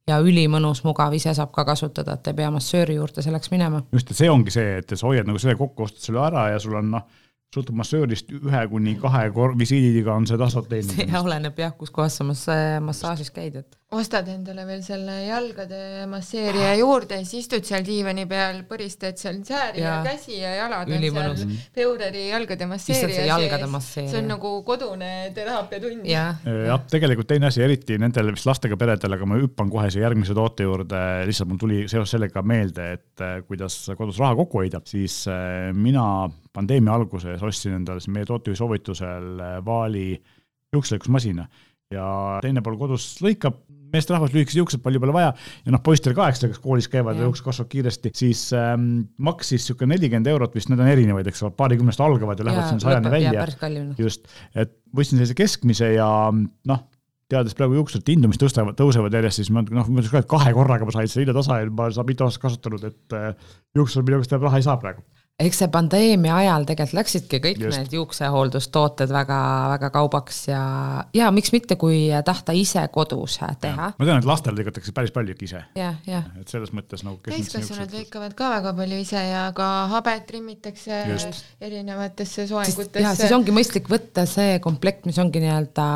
ja ülimõnus, mugav, ise saab ka kasutada, et ei pea massööri juurde selleks minema. just, et see ongi see, et sa hoiad nagu selle kokku, ostad selle ära ja sul on noh, sõltub massöörist ühe kuni kahe visiidiga on see tasand teenindamist. see oleneb jah, kus kohas sa mass-, massaažis käid, et ostad endale veel selle jalgade masseerija juurde, siis istud seal diivani peal, përistad seal sääri ja, ja käsi ja jalad on seal mhm. Peureri jalgade masseerija sees. see on nagu kodune teraapiatund. jah ja,, tegelikult teine asi, eriti nendele vist lastega peredele, aga ma hüppan kohe siia järgmise toote juurde, lihtsalt mul tuli seoses sellega meelde, et äh, kuidas kodus raha kokku hoida, siis äh, mina pandeemia alguses ostsin endale meie tootejuhi soovitusel äh, Vaali juukselõikusmasina ja teine pool kodus lõikab, meesterahvas, lühikesed juuksed, palju pole vaja ja noh, poistel ka, eks ole, kes koolis käivad ja juuksed kasvavad kiiresti, siis ähm, maksis niisugune nelikümmend eurot vist, need on erinevaid, eks ole, paarikümnest algavad ja lähevad sinna sajani välja. just, et võtsin sellise keskmise ja noh, teades praegu juuksurite hindu, mis tõstavad, tõusevad järjest, siis ma noh, ma ütleks ka, et kahe korraga ma sain selle hinna tasa ja ma olen mitu aastat kasutanud, et äh, juuksur minu käest raha ei saa praegu eks see pandeemia ajal tegelikult läksidki kõik Just. need juuksehooldustooted väga-väga kaubaks ja, ja miks mitte, kui tahta ise kodus teha. ma tean, et lastel lõigatakse päris palju ikka ise. et selles mõttes nagu. täiskasvanud lõikavad ka väga palju ise ja ka habet trimmitakse Just. erinevatesse soengutesse. ja siis ongi mõistlik võtta see komplekt, mis ongi nii-öelda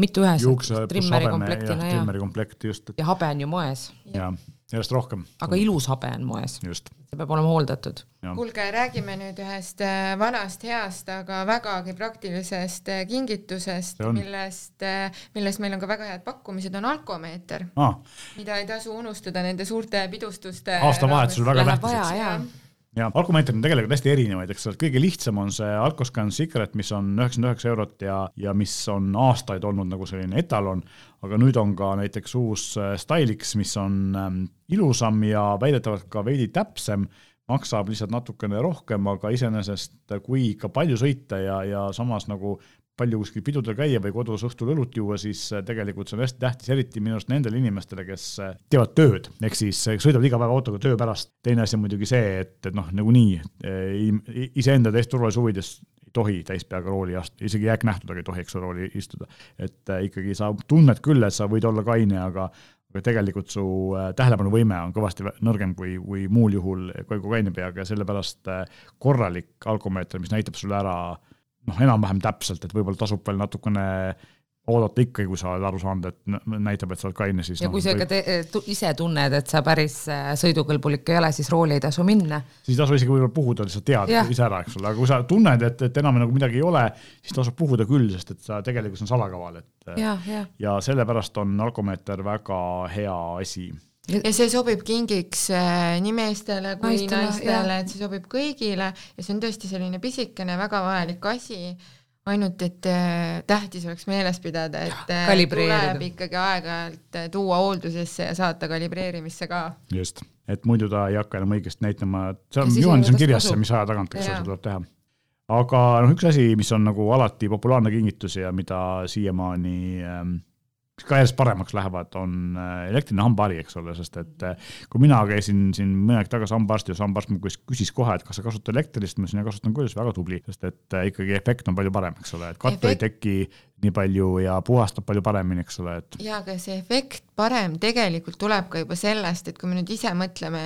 mitu ühes. juukse pluss habeme ja trimmeri komplekt just. ja habe on ju moes. jaa järjest rohkem. aga ilus habe on moes. see peab olema hooldatud. kuulge, räägime nüüd ühest äh, vanast heast, aga vägagi praktilisest äh, kingitusest, millest, äh, millest meil on ka väga head pakkumised, on alkomeeter ah., mida ei tasu unustada nende suurte pidustuste aastavahetusel väga tähtis ja alkomeetrid on tegelikult hästi erinevaid, eks ole, kõige lihtsam on see Alcoscan Secret, mis on üheksakümmend üheksa eurot ja, ja mis on aastaid olnud nagu selline etalon, aga nüüd on ka näiteks uus äh, Stylix, mis on ähm, ilusam ja väidetavalt ka veidi täpsem, maksab lihtsalt natukene rohkem, aga iseenesest kui ikka palju sõita ja, ja samas nagu palju kuskil pidudel käia või kodus õhtul õlut juua, siis äh, tegelikult see on hästi tähtis, eriti minu arust nendele inimestele, kes äh, teevad tööd, ehk siis äh, sõidavad iga päev autoga töö pärast. teine asi on muidugi see, et, et noh, nagunii iseenda täiesti turvalisuse huvides ei tohi täispeaga rooli astuda, isegi jääknähtudega ei tohi, eks ole, rooli istuda. et ikkagi sa tunned küll, et sa võid olla kaine, aga aga tegelikult su tähelepanuvõime on kõvasti nõrgem kui, kui muul juhul kui kaine peaga ja sellepärast korralik alkomeeter, mis näitab sulle ära äh, noh, enam-vähem täpselt, et võib-olla tasub veel natukene oodata ikkagi, kui sa oled aru saanud, et näitab, et sa oled kaine, siis ja no, kui sa ikka võib... ise tunned, et sa päris äh, sõidukõlbulik ei ole, siis rooli ei tasu minna. siis ei tasu isegi võib-olla puhuda, lihtsalt tead ja. ise ära, eks ole, aga kui sa tunned, et, et enam nagu midagi ei ole, siis tasub puhuda küll, sest et sa tegelikult on salakaval, et ja, ja. ja sellepärast on alkomeeter väga hea asi ja see sobib kingiks äh, nii meestele kui naistele, naistele, et see sobib kõigile. Ja see on tõesti selline pisikene väga vajalik asi, ainult et äh, tähtis oleks meeles pidada, et äh, tuleb ikkagi aeg-ajalt tuua hooldusesse ja saata kalibreerimisse ka. just, et muidu ta ei hakka enam õigesti näitama, et see on juhendis on kirjas see, mis aja tagant, eks ole, seda tuleb teha. Aga noh, üks asi, mis on nagu alati populaarne kingitus ja mida siiamaani ähm, ka järjest paremaks lähevad, on äh, elektriline hambahari, eks ole, sest et äh, kui mina käisin siin mõne aeg tagasi hambaarstis ja hambaarst mul küsis kohe, et kas sa kasutad elektrilist, ma ütlesin, et kasutan küll, väga tubli, sest et äh, ikkagi efekt on palju parem, eks ole, et kattu ei teki nii palju ja puhastab palju paremini, eks ole, et. ja, aga see efekt parem tegelikult tuleb ka juba sellest, et kui me nüüd ise mõtleme,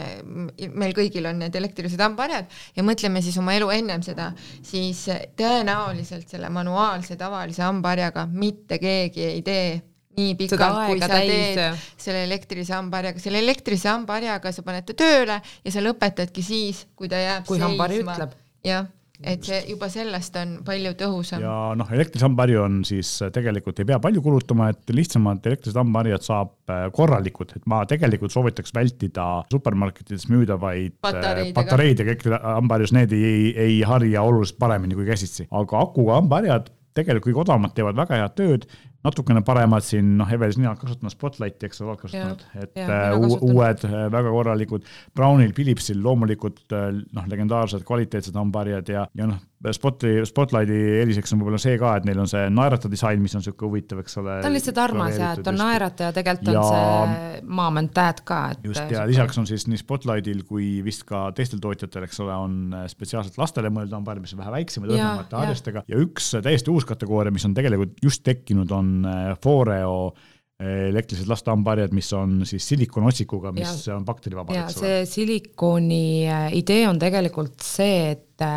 meil kõigil on need elektrilised hambaharjad ja mõtleme siis oma elu ennem seda, siis tõenäoliselt selle manuaalse tavalise hambaharjaga mitte keegi ei tee nii pikalt, kui sa täis. teed selle elektrilise hambaharjaga, selle elektrilise hambaharjaga sa paned ta tööle ja sa lõpetadki siis, kui ta jääb kui seisma. jah, et see juba sellest on palju tõhusam. ja noh, elektrilise hambaharju on siis äh, tegelikult ei pea palju kulutama, et lihtsamad elektrilised hambaharjad saab äh, korralikud, et ma tegelikult soovitaks vältida supermarketides müüdavaid äh, patareidega. hambaharjus, need ei, ei harja oluliselt paremini kui käsitsi, aga akuga hambaharjad tegelikult kõige odavamad teevad väga head tööd natukene paremad siin, noh, Evelis mina kasutanud Spotlighti, eks ole, oled kasutanud, et ja, uh, uued, väga korralikud. Brownil, Philipsil loomulikult noh, legendaarsed kvaliteetsed hambaharjad ja, ja noh, Spotli, Spotlighti eeliseks on võib-olla see ka, et neil on see naerata disain, mis on niisugune huvitav, eks ole. ta on lihtsalt armas ja, et on naerata ja tegelikult ja, on see Mom and Dad ka, et. just, ja lisaks on siis nii Spotlightil kui vist ka teistel tootjatel, eks ole, on spetsiaalselt lastele mõeldud hambaarid, mis on vähe väiksemad, õrnemate harjastega ja üks täiesti uus kategooria, mis on tegelikult just tekkinud, on äh, Foreo äh, elektrilised laste hambaharjad, mis on siis silikoonotsikuga, mis ja, on bakterivaba. ja see silikooni äh, idee on tegelikult see, et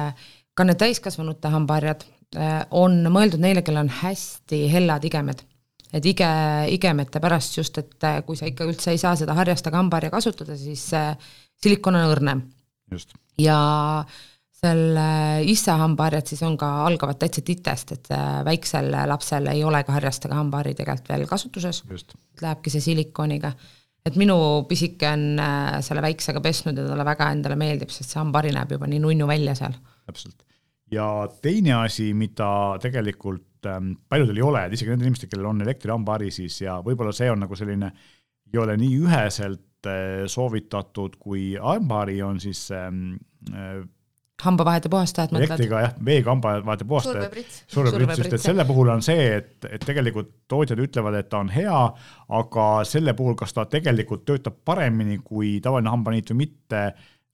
ka need täiskasvanute hambaharjad äh, on mõeldud neile, kellel on hästi hellad igemed. et ige, igemete pärast just, et äh, kui sa ikka üldse ei saa seda harjastega hambaharja kasutada, siis äh, silikon on õrnem. ja selle issa hambaharjad siis on ka, algavad täitsa titest, et väiksel lapsel ei ole ka harjastega hambahari tegelikult veel kasutuses, lähebki see silikoniga. Et minu pisike on selle väiksega pesnud ja talle väga endale meeldib, sest see hambahari näeb juba nii nunnu välja seal. Täpselt. ja teine asi, mida tegelikult ähm, paljudel ei ole, et isegi nendel inimestel, kellel on elektrihambahari siis ja võib-olla see on nagu selline, ei ole nii üheselt äh, soovitatud, kui hambahari on siis ähm, hambavahede puhastajad mõtled? elektriga jah, veega hambavahede puhastajad. surveprits, just, et selle puhul on see, et, et tegelikult tootjad ütlevad, et ta on hea, aga selle puhul, kas ta tegelikult töötab paremini kui tavaline hambaniit või mitte,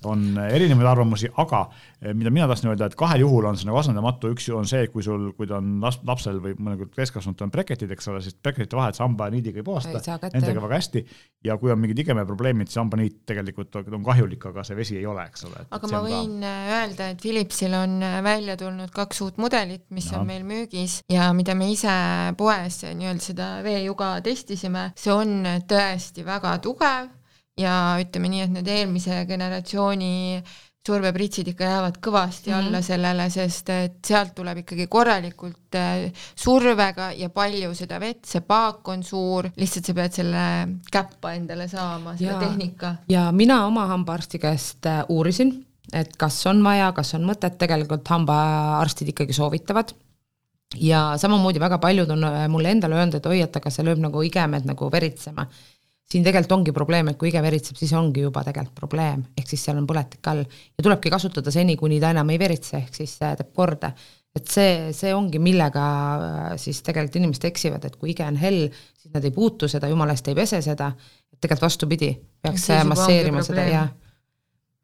on erinevaid arvamusi, aga eh, mida mina tahtsin öelda, et kahel juhul on see nagu asendamatu, üks on see, kui sul, kui ta on laps, lapsel või nagu täiskasvanutel on breketid, eks ole, siis breketite vahet sa hambaniidiga ei puhasta, nendega väga hästi. ja kui on mingid igemeprobleemid, siis hambaniit tegelikult on kahjulik, aga see vesi ei ole, eks ole. aga ma võin ka... Äh, öelda, et Philipsil on äh, välja tulnud kaks uut mudelit, mis ja. on meil müügis ja mida me ise poes nii-öelda seda veejuga testisime, see on tõesti väga tugev ja ütleme nii, et need eelmise generatsiooni survepritsid ikka jäävad kõvasti mm -hmm. alla sellele, sest et sealt tuleb ikkagi korralikult äh, survega ja palju seda vett, see paak on suur, lihtsalt sa pead selle käppa endale saama, selle ja, tehnika. ja mina oma hambaarsti käest äh, uurisin, et kas on vaja, kas on mõtet, tegelikult hambaarstid ikkagi soovitavad. Ja samamoodi väga paljud on äh, mulle endale öelnud, et oi, et aga see lööb nagu igemed nagu veritsema siin tegelikult ongi probleem, et kui ige veritseb, siis ongi juba tegelikult probleem, ehk siis seal on põletik all. Ja tulebki kasutada seni, kuni ta enam ei veritse, ehk siis teeb korda. et see, see ongi, millega äh, siis tegelikult inimesed eksivad, et kui ige on hell, siis nad ei puutu seda, jumala eest ei pese seda, et tegelikult vastupidi, peaks masseerima seda ja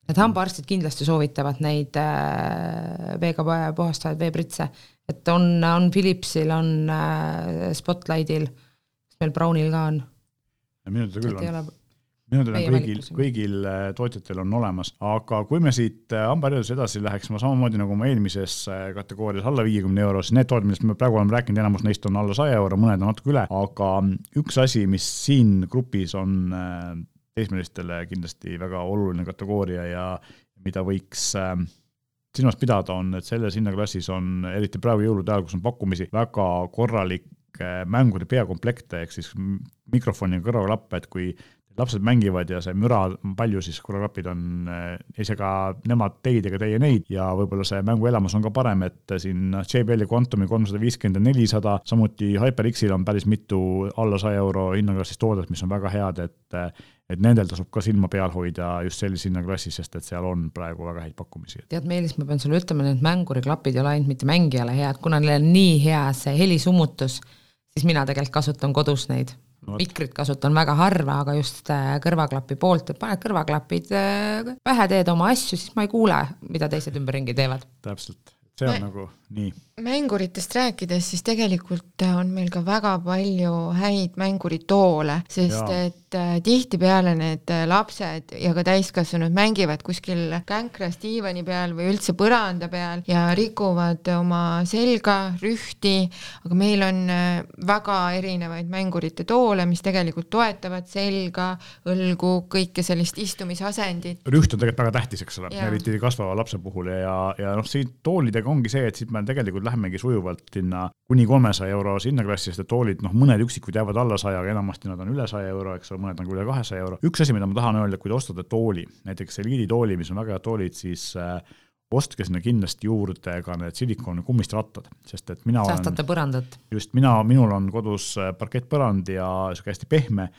et hambaarstid kindlasti soovitavad neid äh, veega puhastavaid veepritse, et on, on Philipsil, on äh, Spotlightil, kas meil Brownil ka on minu teada küll on. minu teada on kõigil, kõigil äh, tootjatel on olemas, aga kui me siit äh, hambaharjaduse edasi läheks, ma samamoodi nagu oma eelmises äh, kategoorias alla viiekümne euro, siis need tooted, millest me praegu oleme rääkinud, enamus neist on alla saja euro, mõned on natuke üle, aga üks asi, mis siin grupis on teismelistele kindlasti väga oluline kategooria ja mida võiks silmas pidada, on, et selles hinnaklassis on, eriti praegu jõulude ajal, kus on pakkumisi, väga korralik mängude peakomplekte ehk siis mikrofoni kõrvaklappe, et kui lapsed mängivad ja see müra on palju, siis kõrvaklapid on ise ka nemad teid ega teie neid ja võib-olla see mänguelamus on ka parem, et siin JBL-i Quantumi kolmsada viiskümmend ja nelisada, samuti HyperX-il on päris mitu alla saja euro hinnaklassis toodet, mis on väga head, et et nendel tasub ka silma peal hoida just sellises hinnaklassis, sest et seal on praegu väga häid pakkumisi. tead, Meelis, ma pean sulle ütlema, need mänguriklapid ei ole ainult mitte mängijale head, kuna neil on nii hea see helisummutus siis mina tegelikult kasutan kodus neid. No.. mikrit kasutan väga harva, aga just äh, kõrvaklapi poolt, et paned kõrvaklapid äh, pähe, teed oma asju, siis ma ei kuule, mida teised ümberringi teevad. täpselt, see on Ma... nagu nii mänguritest rääkides, siis tegelikult on meil ka väga palju häid mänguritoole, sest ja. et äh, tihtipeale need äh, lapsed ja ka täiskasvanud mängivad kuskil känkras diivani peal või üldse põranda peal ja rikuvad oma selga, rühti, aga meil on äh, väga erinevaid mängurite toole, mis tegelikult toetavad selga, õlgu, kõike sellist istumisasendit. rüht on tegelikult väga tähtis, eks ole, eriti kasvava lapse puhul ja, ja noh, siin toolidega ongi see, et siit me tegelikult lähemegi sujuvalt sinna kuni kolmesaja eurose hinnaklassi, sest et toolid, noh, mõned üksikud jäävad alla saja, aga enamasti nad on üle saja euro, eks ole, mõned on ka üle kahesaja euro. üks asi, mida ma tahan öelda, kui te ostate tooli, näiteks Eliidi tooli, mis on väga head toolid, siis äh, ostke sinna kindlasti juurde ka need silikoonikummist rattad, sest et mina säästate põrandat. just, mina, minul on kodus parkettpõrand ja sihuke hästi pehme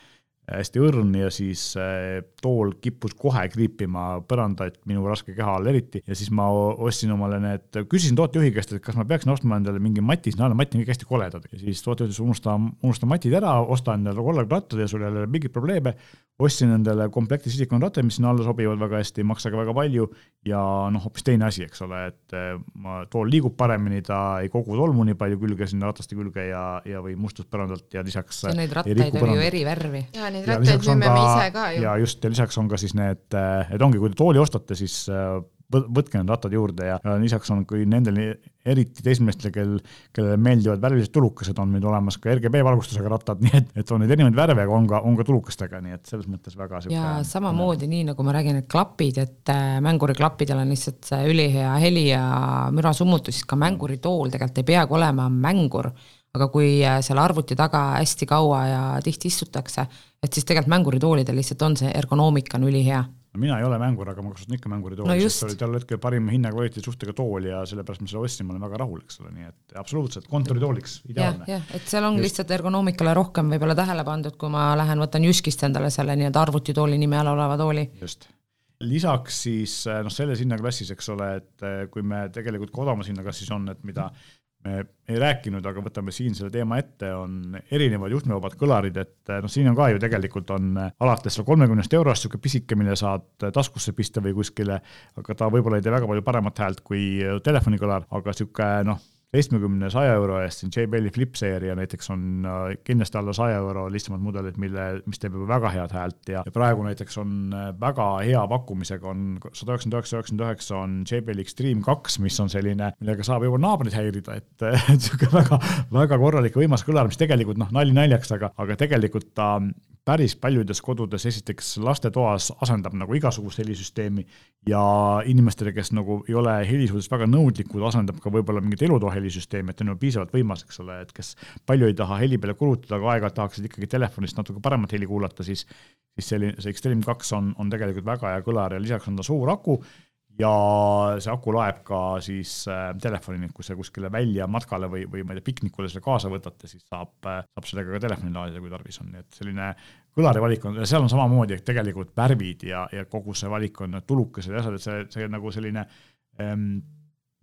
hästi õrn ja siis äh, tool kippus kohe kriipima põrandaid minu raske keha all eriti ja siis ma ostsin omale need, küsisin tootejuhi käest, et kas ma peaksin ostma endale mingi mati, sinna alla, mati on kõik hästi koledad ja siis tootejuht ütles, unusta, unusta matid ära, osta endale kollarattad ja sul ei ole mingeid probleeme. ostsin endale komplekti silikonrattaid, mis sinna alla sobivad väga hästi, ei maksa ka väga palju ja noh, hoopis teine asi, eks ole, et äh, ma, tool liigub paremini, ta ei kogu tolmu nii palju külge sinna rataste külge ja, ja või mustust põrandalt ja lisaks. ja neid rattaid oli ju eri värvi. ja neid rattaid müüme me ise ka ju. ja just, ja lisaks on ka siis need, et ongi, kui te tooli ostate, siis äh, võtke need rattad juurde ja, lisaks on, kui nendel eriti teismelistele, kel, kellele meeldivad värvilised tulukesed, on meil olemas ka RGB valgustusega rattad, <laughs> nii et, et on neid erinevaid värve, aga on ka, on ka tulukestega, nii et selles mõttes väga sihuke. ja samamoodi, nii nagu ma räägin, et klapid, et äh, mänguriklappidel on lihtsalt see ülihea heli ja mürasummutus, siis ka mänguritool tegelikult ei peagi olema mängur aga kui äh, seal arvuti taga hästi kaua ja tihti istutakse, et siis tegelikult mänguritoolidel lihtsalt on see ergonoomika on ülihea mina ei ole mängur, aga ma kasutan ikka mänguritooli no, sest see oli tol hetkel parima hinna-kvaliteedi suhtega tool ja sellepärast ma selle ostsin, ma olen väga rahul, eks ole, nii et absoluutselt kontoritooliks ideaalne. jah, et seal on just. lihtsalt ergonoomikale rohkem võib-olla tähele pandud, kui ma lähen võtan Jyskist endale selle nii-öelda arvutitooli nime all oleva tooli. just lisaks siis noh, selles hinnaklassis, eks ole, et eh, kui me tegelikult ka odavamas hinnaklassis on, et mida me ei rääkinud, aga võtame siin selle teema ette, on erinevad juhtmevabad kõlarid, et noh, siin on ka ju tegelikult on alates seal kolmekümnest eurost niisugune pisike, mille saad taskusse pista või kuskile, aga ta võib-olla ei tee väga palju paremat häält kui telefonikõlar, aga niisugune noh seitsmekümne, saja euro eest siin JBL-i Flip seeria näiteks on äh, kindlasti alla saja euro lihtsamad mudelid, mille, mis teeb juba väga head häält ja, ja praegu näiteks on äh, väga hea pakkumisega on sada üheksakümmend üheksa, üheksakümmend üheksa on JBL Extreme kaks, mis on selline, millega saab juba naabreid häirida, et <laughs> niisugune väga, väga korralik võimas kõlar, mis tegelikult noh, nali naljaks, aga, aga tegelikult ta päris paljudes kodudes esiteks lastetoas asendab nagu igasugust helisüsteemi ja inimestele, kes nagu ei ole heli suhtes väga nõudlikud, asendab ka võib-olla mingit elutoa helisüsteemi, et on ju piisavalt võimas, eks ole, et kes palju ei taha heli peale kulutada, aga aeg-ajalt tahaksid ikkagi telefonist natuke paremat heli kuulata, siis siis selline, see Extreme kaks on, on tegelikult väga hea kõlar ja lisaks on ta suur aku ja see aku laeb ka siis äh, telefonini, kui sa kuskile välja matkale või, või ma ei tea, piknikule selle kaasa võtate, siis saab äh,, saab sellega ka telefoni laadida, kui tarvis on, nii et selline kõlari valik on, seal on samamoodi, et tegelikult värvid ja, ja kogu see valik on tulukesed ja asjad, et see, see nagu selline ähm,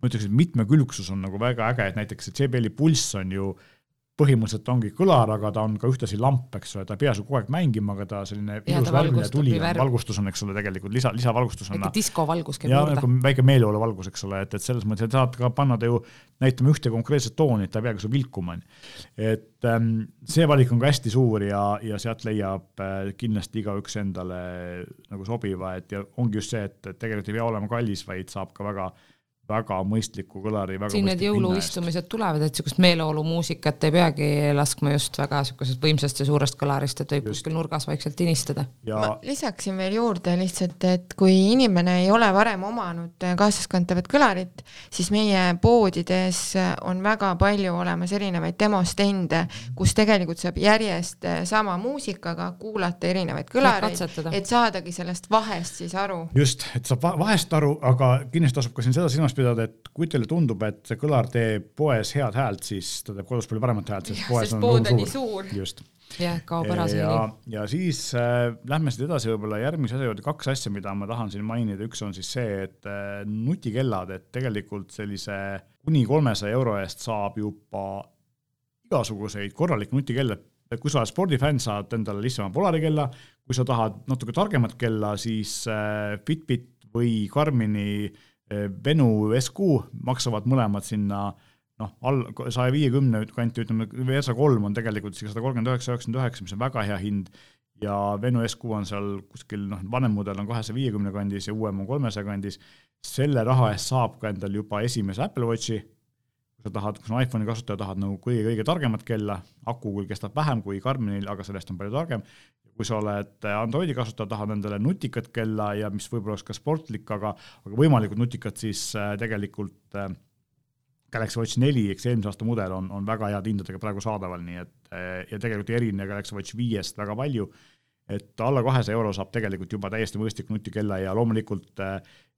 ma ütleks, et mitmekülgsus on nagu väga äge, et näiteks see JBL-i pulss on ju äh, põhimõtteliselt ongi kõlar, aga ta on ka ühtlasi lamp, eks ole, ta ei pea sul kogu aeg mängima, aga ta selline ilus värviline tuli valgustus on, eks ole, tegelikult lisa, lisavalgustus on. väike diskovalgus käib juurde. nagu väike meeleoluvalgus, eks ole, et, et selles mõttes, et saad ka panna ta ju näitama ühte konkreetset tooni, et ta ei peagi sul vilkuma, on ju. et ähm, see valik on ka hästi suur ja, ja sealt leiab äh, kindlasti igaüks endale nagu sobiva, et ja ongi just see, et, et tegelikult ei pea olema kallis, vaid saab ka väga väga mõistliku kõlari. siin need jõuluistumised tulevad, et niisugust meeleolumuusikat ei peagi laskma just väga niisugusest võimsast ja suurest kõlarist, et võib kuskil nurgas vaikselt tinistada ja.... ma lisaksin veel juurde lihtsalt, et kui inimene ei ole varem omanud kaasaskantavat kõlarit, siis meie poodides on väga palju olemas erinevaid demostende, kus tegelikult saab järjest sama muusikaga kuulata erinevaid kõlareid, et saadagi sellest vahest siis aru. just, et saab vahest aru, aga kindlasti tasub ka siin seda silmas silmas pidada, et kui teile tundub, et see kõlar teeb poes head häält, siis ta teeb kodus palju paremat häält, sest poes on pood on nii suur. just. jah, kaob ära see heli. ja siis äh, lähme siit edasi võib-olla järgmise asja juurde, kaks asja, mida ma tahan siin mainida, üks on siis see, et äh, nutikellad, et tegelikult sellise kuni kolmesaja euro eest saab juba igasuguseid korralikke nutikelle et kui sa oled spordifänn, saad endale lihtsama Polari kella, kui sa tahad natuke targemat kella, siis äh, Fitbit või Garmini Venu SQ maksavad mõlemad sinna noh, all saja viiekümne kanti, ütleme, Versa kolm on tegelikult sada kolmkümmend üheksa, üheksakümmend üheksa, mis on väga hea hind, ja Venu SQ on seal kuskil noh, vanem mudel on kahesaja viiekümne kandis ja uuem on kolmesaja kandis, selle raha eest saab ka endal juba esimese Apple Watchi, kui sa tahad, kui sa iPhone'i kasutaja tahad nagu kõige-kõige targemat kella, aku küll kestab vähem kui Garminil, aga sellest on palju targem, kui sa oled Androidi kasutaja, tahad endale nutikat kella ja mis võib-olla oleks ka sportlik, aga, aga võimalikult nutikad, siis äh, tegelikult äh, Galaxy Watch neli, eks eelmise aasta mudel on, on väga heade hindadega praegu saadaval, nii et äh, ja tegelikult ei erine Galaxy Watch viiest väga palju. et alla kahesaja euro saab tegelikult juba täiesti mõistliku nutikella ja loomulikult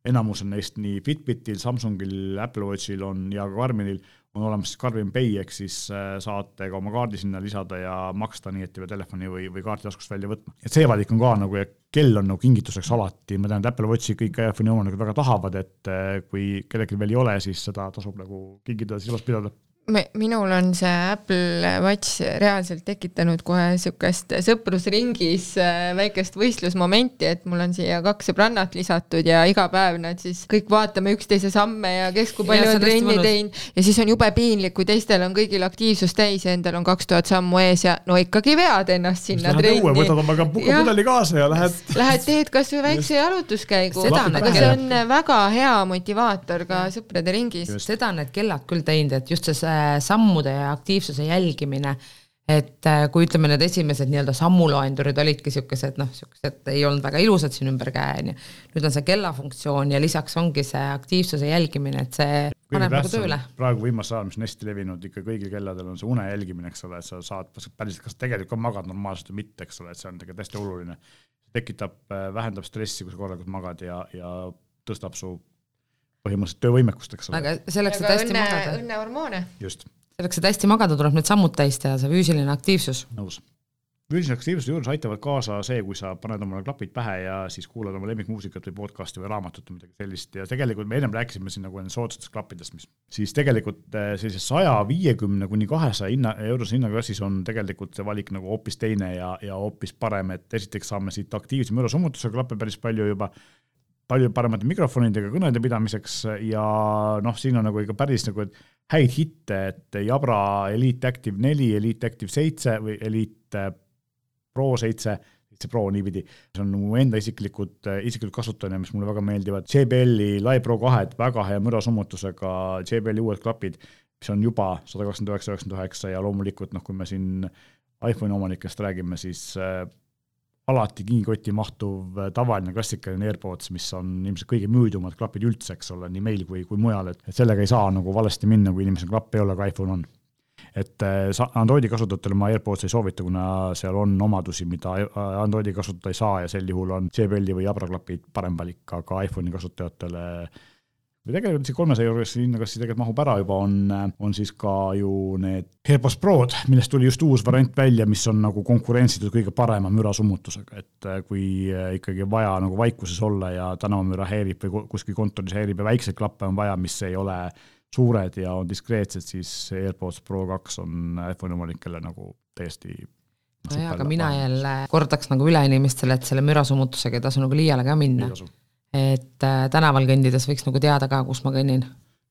enamus on neist nii Fitbitil, Samsungil, Apple Watchil on ja ka Garminil on olemas Garmin Pay, ehk siis äh, saate ka oma kaardi sinna lisada ja maksta nii, et ei pea telefoni või, või kaarti taskust välja võtma. et see valik on ka nagu ja kell on nagu kingituseks alati, ma tean, et Apple Watchi kõik iPhone'i omanikud väga tahavad, et äh, kui kellelgi veel ei ole, siis seda tasub nagu kingitada, silmas pidada minul on see Apple Watch reaalselt tekitanud kohe niisugust sõprusringis äh, väikest võistlusmomenti, et mul on siia kaks sõbrannat lisatud ja iga päev nad siis kõik vaatame üksteise samme ja kes kui palju on trenni teinud ja siis on jube piinlik, kui teistel on kõigil aktiivsus täis ja endal on kaks tuhat sammu ees ja no ikkagi vead ennast sinna trenni. võtad oma pudeli kaasa ja lähed. Lähed teed kasvõi väikse jalutuskäigu, aga see on väga hea motivaator ka sõprade ringis. seda on need kellad küll teinud, et just see sammude ja aktiivsuse jälgimine, et äh, kui ütleme, need esimesed nii-öelda sammuloendurid olidki niisugused noh, niisugused ei olnud väga ilusad siin ümber käe, on ju. nüüd on see kellafunktsioon ja lisaks ongi see aktiivsuse jälgimine, et see paneb nagu tööle. praegu viimasel ajal, mis on hästi levinud ikka kõigil kelladel, on see une jälgimine, eks ole, et sa saad päriselt, kas tegelikult ka magad normaalselt või mitte, eks ole, et see on tegelikult hästi oluline. tekitab, äh, vähendab stressi, kui sa korralikult magad ja, ja tõstab su põhimõtteliselt töövõimekust, eks ole. aga selleks, et hästi õnne, magada. õnnehormoone. just. selleks, et hästi magada, tuleb need sammud täis teha, see füüsiline aktiivsus. nõus. füüsilise aktiivsuse juures aitavad kaasa see, kui sa paned omale klapid pähe ja siis kuulad oma lemmikmuusikat või podcast'i või raamatut või midagi sellist ja tegelikult me ennem rääkisime siin nagu soodsatest klappidest, mis siis tegelikult eh, sellise saja viiekümne kuni kahesaja hinna, eurose hinnaklassis on tegelikult see valik nagu hoopis teine ja, ja hoopis parem, et esiteks saame siit aktiivse mürasummutusega klappe päris palju juba palju paremate mikrofonidega kõnede pidamiseks ja noh, siin on nagu ikka päris nagu häid hitte, et Jabra Elite Active neli, Elite Active seitse või Elite Pro seitse, seitse Pro niipidi, see on mu enda isiklikud, isiklikud kasutajad, mis mulle väga meeldivad, JBL-i Live Pro kahed, väga hea mürasummutusega JBL-i uued klapid, mis on juba sada kakskümmend üheksa, üheksakümmend üheksa ja loomulikult noh, kui me siin iPhone'i omanikest räägime, siis alati kingikotti mahtuv äh, tavaline klassikaline AirPods, mis on ilmselt kõige müüdumad klapid üldse, eks ole, nii meil kui, kui mujal, et, sellega ei saa nagu valesti minna, kui inimesel klapp ei ole, aga iPhone on. et äh, Androidi kasutajatele ma AirPods ei soovita, kuna seal on omadusi, mida äh, Androidi kasutada ei saa ja sel juhul on JBL-i või Jabra klapid parem valik, aga iPhone'i kasutajatele või tegelikult isegi kolmesaja eurose hinnaklassi tegelikult mahub ära juba, on, on siis ka ju need AirPods Prod, millest tuli just uus variant välja, mis on nagu konkurentsitud kõige parema mürasummutusega, et äh, kui äh, ikkagi vaja nagu vaikuses olla ja tänavamüra häirib või kuskil kontoris häirib ja väikseid klappe on vaja, mis ei ole suured ja on diskreetsed, siis AirPods Pro kaks on iPhone'i omanikele nagu täiesti nojah, aga mina jälle kordaks nagu üle inimestele, et selle mürasummutusega ei tasu nagu liiale ka minna et äh, tänaval kõndides võiks nagu teada ka, kus ma kõnnin.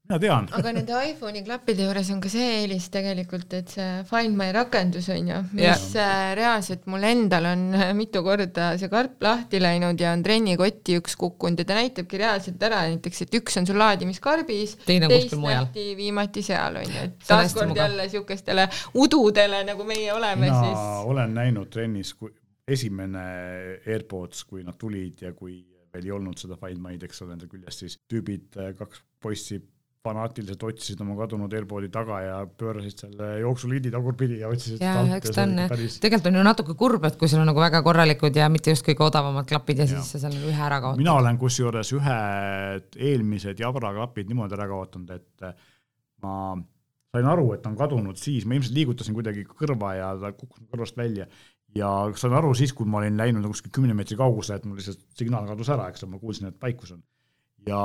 mina tean. aga nende iPhone'i klappide juures on ka see eelis tegelikult, et see Find My rakendus on ju, mis yeah. reaalselt mul endal on mitu korda see karp lahti läinud ja on trennikotti üks kukkunud ja ta näitabki reaalselt ära näiteks, et üks on sul laadimiskarbis, teist nähti viimati seal on ju, et taaskord jälle niisugustele ududele, nagu meie oleme mina siis. olen näinud trennis, kui esimene AirPods, kui nad tulid ja kui veel ei olnud seda Find My'd, eks ole, enda küljes, siis tüübid, äh, kaks poissi fanaatiliselt otsisid oma kadunud AirPodi taga ja pöörasid selle jooksuliidi tagurpidi ja otsisid ja eks ta on jah tegelikult on ju natuke kurb, et kui sul on nagu väga korralikud ja mitte just kõige odavamad klapid ja, ja. siis sa seal ühe ära kaotad. mina olen kusjuures ühed eelmised Jabra klapid niimoodi ära kaotanud, et äh, ma sain aru, et on kadunud siis, ma ilmselt liigutasin kuidagi kõrva ja ta kukkus kõrvast välja ja saan aru siis, kui ma olin läinud nagu kuskil kümne meetri kaugusele, et mul lihtsalt signaal kadus ära, eks ma kuulsin, et paikus on. ja,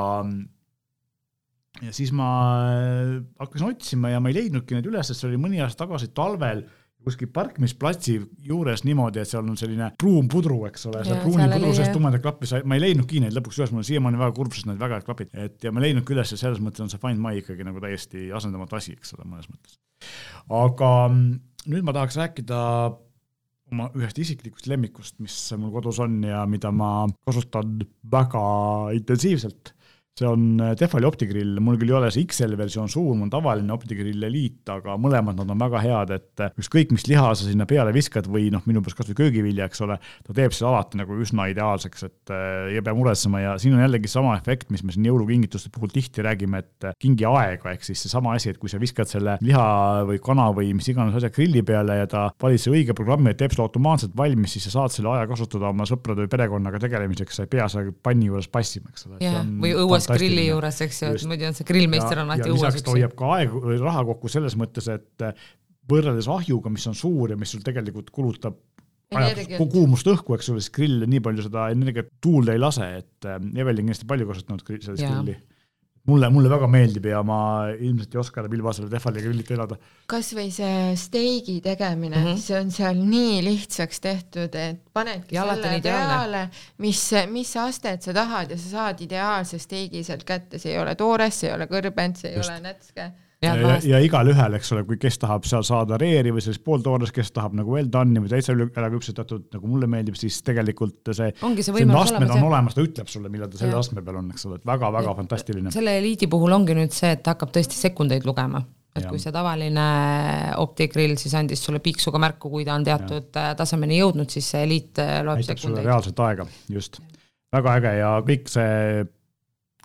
ja siis ma äh, hakkasin otsima ja ma ei leidnudki neid üles, see oli mõni aasta tagasi talvel kuskil parkimisplatsi juures niimoodi, et seal on selline pruun pudru, eks ole, seal pruuni pudru sees tumedad klappi, ma ei leidnudki neid lõpuks üles, mul on siiamaani väga kurb, sest need väga head klapid, et ja ma ei leidnudki üles ja selles mõttes on see Find My ikkagi nagu täiesti asendamatu asi, eks ole, mõnes mõttes. aga mm, nüüd ma tahaks rääkida oma ühest isiklikust lemmikust, mis mul kodus on ja mida ma kasutan väga intensiivselt, see on äh, Tehvali optigrill, mul küll ei ole see XL versioon suur, mul on tavaline optigrill Elite, aga mõlemad nad on väga head, et äh, ükskõik, mis liha sa sinna peale viskad või noh, minu pärast kasvõi köögivilja, eks ole, ta teeb selle alati nagu üsna ideaalseks, et äh, ei pea muretsema ja siin on jällegi sama efekt, mis me siin jõulukingituste puhul tihti räägime, et kingi aega, ehk siis seesama asi, et kui sa viskad selle liha või kana või mis iganes asja grilli peale ja ta valib selle õige programmi, et teeb selle automaatselt valmis, siis sa saad selle aja kasutada oma sõprade või perekonnaga tegelemiseks, sa ei pea seal panni juures passima, eks ole. või õues grilli juures, eks ju, et muidu on see grillmeister on alati õues. ta hoiab ka aega, raha kokku selles mõttes, et äh, võrreldes ahjuga, mis on suur ja mis sul tegelikult kulutab ajab kuumust õhku, eks ole, siis grill nii palju seda energiat tuulde ei lase, et äh, Evelin kindlasti palju kasutanud sellist grilli mulle, mulle väga meeldib ja ma ilmselt ei oska enam ilma selle Tehvali grillit elada. kas või see steigi tegemine mm, -hmm. see on seal nii lihtsaks tehtud, et panedki ja selle peale, mis, mis astet sa tahad ja sa saad ideaalse steigi sealt kätte, see ei ole toores, see ei ole kõrbend, see ei Just. ole nätske ja, ja, ja igalühel, eks ole, kui kes tahab seal saada reeri või sellist pooltoores, kes tahab nagu well done'i või täitsa ära küpsetatud, nagu mulle meeldib, siis tegelikult see, see, see astmed on olemas, ta ütleb sulle, millal ta selle astme peal on, eks ole, et väga-väga fantastiline. selle eliidi puhul ongi nüüd see, et ta hakkab tõesti sekundeid lugema et ja. kui see tavaline optigrill siis andis sulle piiksuga märku, kui ta on teatud ja. tasemeni jõudnud, siis see eliit loeb Aitab sekundeid. reaalset aega, just. väga äge ja kõik see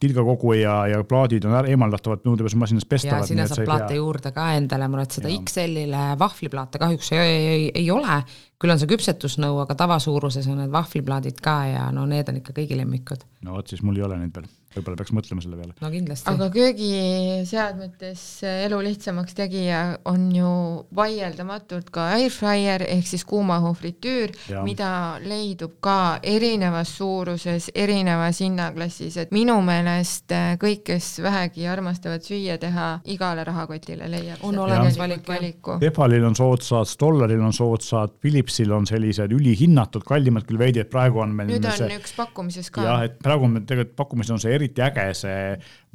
kilgakogu ja, ja plaadid on eemaldatavad nõudepesumasinas pestavad. ja sinna saab plaate pea... juurde ka endale muretseda, XL-ile vahvliplaate kahjuks ei, ei, ei ole, küll on see küpsetusnõu, aga tavasuuruses on need vahvliplaadid ka ja no need on ikka kõigi lemmikud. no vot, siis mul ei ole neid veel võib-olla peaks mõtlema selle peale. no kindlasti. aga köögiseadmetes elu lihtsamaks tegija on ju vaieldamatult ka airfryer ehk siis kuumaõhu fritüür, mida leidub ka erinevas suuruses, erinevas hinnaklassis, et minu meelest äh, kõik, kes vähegi armastavad süüa teha, igale rahakotile leiab. on olemas valik, valiku. Tehvalil on soodsad, Stolleril on soodsad, Philipsil on sellised ülihinnatud, kallimad küll veidi, et praegu on meil nüüd on see... üks pakkumises ka. jah, et praegu on meil tegelikult pakkumises on see eri eriti äge see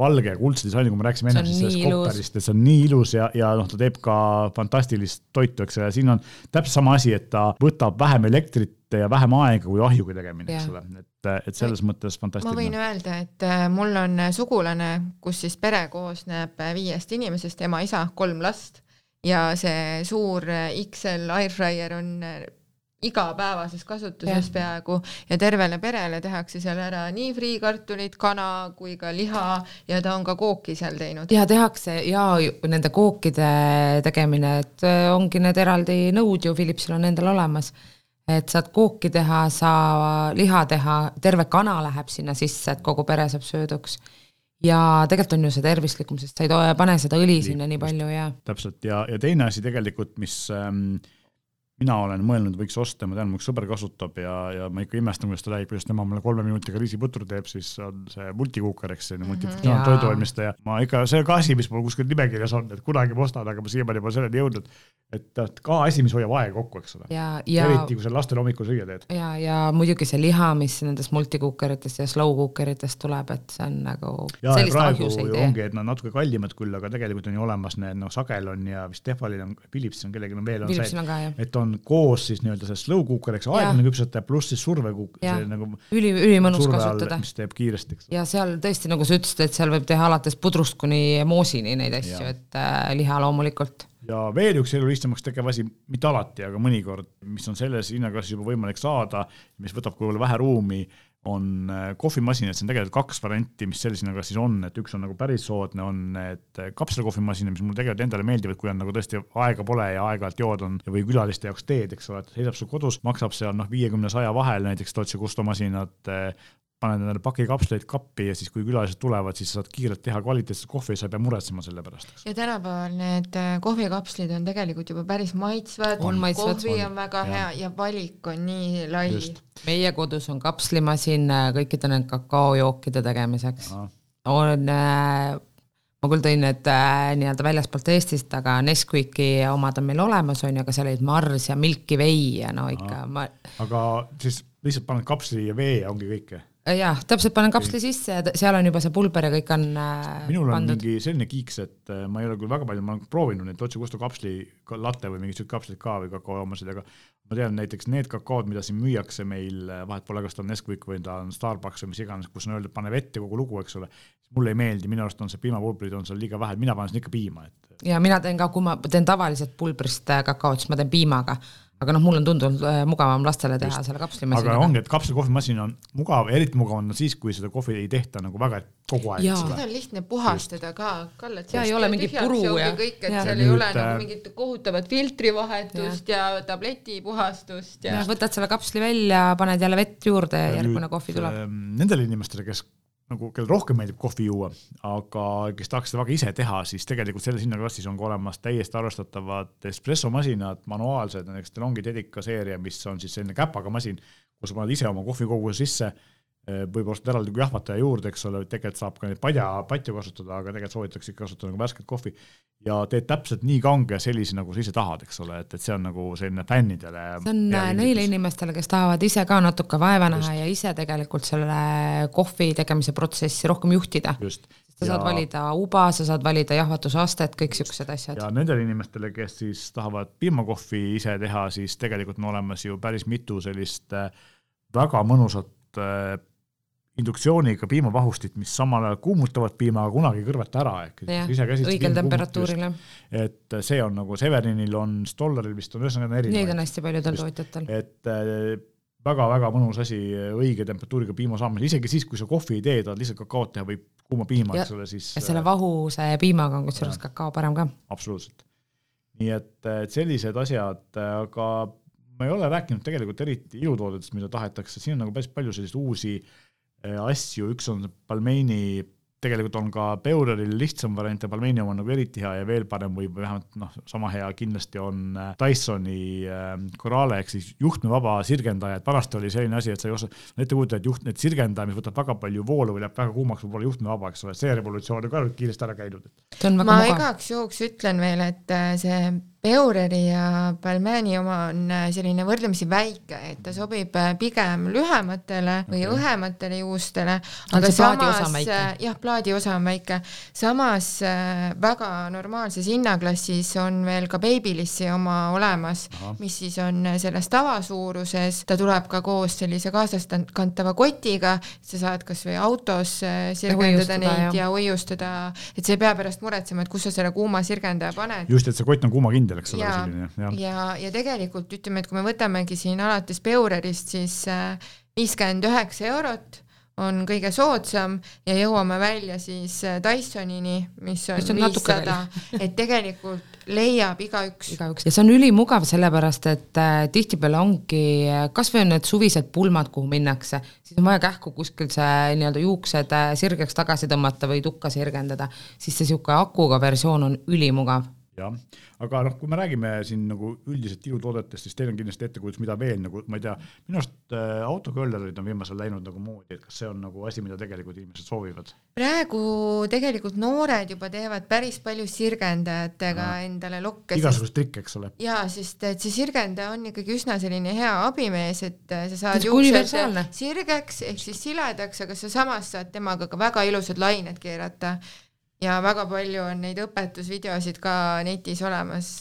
valge ja kuldse disaini, kui me rääkisime enne sellest kopperist, et see on nii ilus ja, ja noh, ta teeb ka fantastilist toitu, eks ole, ja siin on täpselt sama asi, et ta võtab vähem elektrit ja vähem aega kui ahjuga tegemine, eks ole, et, et selles mõttes fantastiline. ma võin öelda, et äh, mul on sugulane, kus siis pere koosneb viiest inimesest, ema, isa, kolm last ja see suur XL airfryer on igapäevases kasutuses ja. peaaegu ja tervele perele tehakse seal ära nii friikartulid, kana kui ka liha ja ta on ka kooki seal teinud. ja tehakse ja nende kookide tegemine, et äh, ongi need eraldi nõud ju Philipsil on endal olemas. et saad kooki teha, sa liha teha, terve kana läheb sinna sisse, et kogu pere saab sööduks ja tegelikult on ju see tervislikum, sest sa ei pane seda õli sinna nii palju ja. täpselt ja, ja teine asi tegelikult, mis ähm, mina olen mõelnud, võiks osta, ma tean, mu üks sõber kasutab ja, ja ma ikka imestan, kuidas ta räägib, kuidas tema mulle kolme minutiga riisiputru teeb, siis on see multikuuker, eks, selline multifunktsionaalne mm -hmm. toiduvalmistaja. ma ikka, see on ka asi, mis mul kuskil nimekirjas on, et kunagi ma ostan, aga ma siiamaani pole selleni jõudnud. et ka asi, mis hoiab aega kokku, eks ole. eriti, kui sa lastele hommikul süüa teed. ja, ja muidugi see liha, mis nendest multikuukeritest ja slow cookeritest tuleb, et see on nagu. ja, ja praegu ju ongi, et nad natuke kallimad küll, aga tegelikult on ju olemas need noh, Sagel on ja vist Tehvalil on, Philips on kellelgi on veel on Philipsil see, et on koos siis nii-öelda see slow cooker, eks aeglane küpsetaja, pluss siis survekuuk, see nagu üli, ülimõnus kasutada. mis teeb kiiresti, eks. ja seal tõesti, nagu sa ütlesid, et seal võib teha alates pudrust kuni moosini neid asju, et äh, liha loomulikult ja veel üks elu lihtsamaks tegev asi, mitte alati, aga mõnikord, mis on selles hinnaklassis juba võimalik saada, mis võtab võib-olla vähe ruumi, on äh, kohvimasinad, on tegelikult kaks varianti, mis sellisena ka siis on, et üks on nagu päris soodne, on need äh, kapselkohvimasinad, mis mulle tegelikult endale meeldivad, kui on nagu tõesti aega pole ja aeg-ajalt jood on või külaliste jaoks teed, eks ole, et seisab sul kodus, maksab seal noh, viiekümne, saja vahel näiteks Dolce Gusto masinad, äh, paned endale paki kapsleid kappi ja siis, kui külalised tulevad, siis saad kiirelt teha kvaliteetset kohvi ja sa ei pea muretsema selle pärast. ja tänapäeval need äh, kohvikapslid on tegelikult juba päris maitsvad, kohvi on, on väga ja. hea ja valik on nii lai. meie kodus on kapslimasin äh, kõikide nende kakaojookide tegemiseks. on äh, ma küll tõin need nii-öelda väljaspoolt Eestist, aga Nesquiki omad on meil olemas, on ju, aga seal olid Mars ja Milky Way ja no ikka ma. aga siis lihtsalt paned kapsli ja vee ja ongi kõik? Äh, jah, täpselt panen kapsli sisse ja seal on juba see pulber ja kõik on äh, minul on pandud. mingi selline kiiks, et äh, ma ei ole küll väga palju, ma olen proovinud neid Dolce Gusto kapsli latte või mingeid siukseid kapsleid ka või kakaojoomasid, aga ma tean näiteks need kakaod, mida siin müüakse meil, vahet pole, kas ta on Nesquik või ta on Starbucks või mis iganes, kus on öeldud, et pane vett ja kogu lugu, eks ole, mulle ei meeldi, minu arust on see piimapulbrid on seal liiga vähe, mina panen sinna ikka piima, et ja mina teen ka, kui ma teen tavaliselt pulbrist kakaot, siis ma teen piimaga aga noh, mul on tundunud äh, mugavam lastele teha Just. selle kapslimasinaga. aga ongi, et kapslikohvimasin on mugav, eriti mugav on siis, kui seda kohvi ei tehta nagu väga kogu aeg. seda on lihtne puhastada Just. ka, Kalle. ja ei ole mingit puru ja. kõik, et ja. seal ja ei nüüd, ole nagu äh, mingit kohutavat filtrivahetust ja, ja tabletipuhastust ja. võtad selle kapsli välja, paned jälle vett juurde ja järgmine kohvi tuleb. Ähm, nendele inimestele, kes nagu, kellel rohkem meeldib kohvi juua, aga kes tahaks seda väga ise teha, siis tegelikult selles hinnaklassis on ka olemas täiesti arvestatavad espressomasinad, manuaalsed, näiteks DeLonghi Dedica seeria, mis on siis selline käpaga masin, kus sa paned ise oma kohvikoguse sisse võib-olla ostad eraldi jahvataja juurde, eks ole, tegelikult saab ka neid padja, patju kasutada, aga tegelikult soovitatakse ikka kasutada nagu värsket kohvi. ja teed täpselt nii kange sellise, nagu sa ise tahad, eks ole, et, et see on nagu selline fännidele. see on neile inimestele, kes tahavad ise ka natuke vaeva näha ja ise tegelikult selle kohvi tegemise protsessi rohkem juhtida. sa saad ja... valida uba, sa saad valida jahvatusastet, kõik siuksed asjad. ja nendele inimestele, kes siis tahavad piimakohvi ise teha, siis tegelikult on olemas ju päris mitu sellist äh, väga mõnusat äh, induktsiooniga piimavahustit, mis samal ajal kuumutavad piima, aga kunagi ei kõrveta ära, ehk õigel temperatuuril, jah. et see on nagu Severinil on, Stolleril vist on, ühesõnaga erinevaid. Neid on hästi paljudel tootjatel. et väga-väga äh, mõnus asi õige temperatuuriga piima saamisel, isegi siis, kui sa kohvi ei tee, tahad lihtsalt kakaot teha või kuuma piima, eks ole, siis ja selle vahuse piimaga on kusjuures kakao parem ka. absoluutselt. nii et, et sellised asjad, aga ma ei ole rääkinud tegelikult eriti ilutoodetest, mida tahetakse, siin on nagu päris palju selliseid uusi äh, Äh, asju, üks on Balmeini, tegelikult on ka Beureril lihtsam variant ja Balmeini oma on nagu eriti hea ja veel parem või vähemalt noh, sama hea kindlasti on Dysoni äh, Corale ehk siis juhtmevaba sirgendaja, et vanasti oli selline asi, et sa ei oska, ette kujuta, et juht, et sirgendaja, mis võtab väga palju voolu või läheb väga kuumaks, võib olla juhtmevaba, eks ole, see revolutsioon on ka kiiresti ära käinud. ma mugav. igaks juhuks ütlen veel, et see Beureri ja Balmaini oma on äh, selline võrdlemisi väike, et ta sobib äh, pigem lühematele või okay. õhematele juustele, aga samas äh, jah, plaadiosa on väike, samas väga normaalses hinnaklassis on veel ka Babylissi oma olemas, mis siis on selles tavasuuruses, ta tuleb ka koos sellise kaasaskantava kotiga, sa saad kasvõi autos sirgendada neid jah. ja hoiustada, et sa ei pea pärast muretsema, et kus sa selle kuuma sirgendaja paned. just, et see kott on kuumakindel kindel, eks ole. ja, ja, ja, ja tegelikult ütleme, et kui me võtamegi siin alates Beurerist, siis äh, viiskümmend üheksa eurot on kõige soodsam ja jõuame välja siis äh, Dysonini, mis on viissada, et tegelikult leiab igaüks. igaüks. Ja see on ülimugav, sellepärast et äh, tihtipeale ongi äh, kasvõi need suvised pulmad, kuhu minnakse, siis on vaja kähku kuskil see nii-öelda juuksed äh, sirgeks tagasi tõmmata või tukka sirgendada, siis see niisugune akuga versioon on ülimugav jah, aga noh, kui me räägime siin nagu üldiselt ilutoodetest, siis teil on kindlasti ettekujutus, mida veel nagu, ma ei tea, minu arust äh, autoköllerid on viimasel läinud nagu moodi, et kas see on nagu asi, mida tegelikult inimesed soovivad? praegu tegelikult noored juba teevad päris palju sirgendajatega no. endale lokke. igasugust trikke, eks ole. jaa, sest et see sirgendaja on ikkagi üsna selline hea abimees, et äh, sa saad juuksed sirgeks ehk siis siledaks, aga sa samas saad temaga ka väga ilusad lained keerata ja väga palju on neid õpetusvideosid ka netis olemas.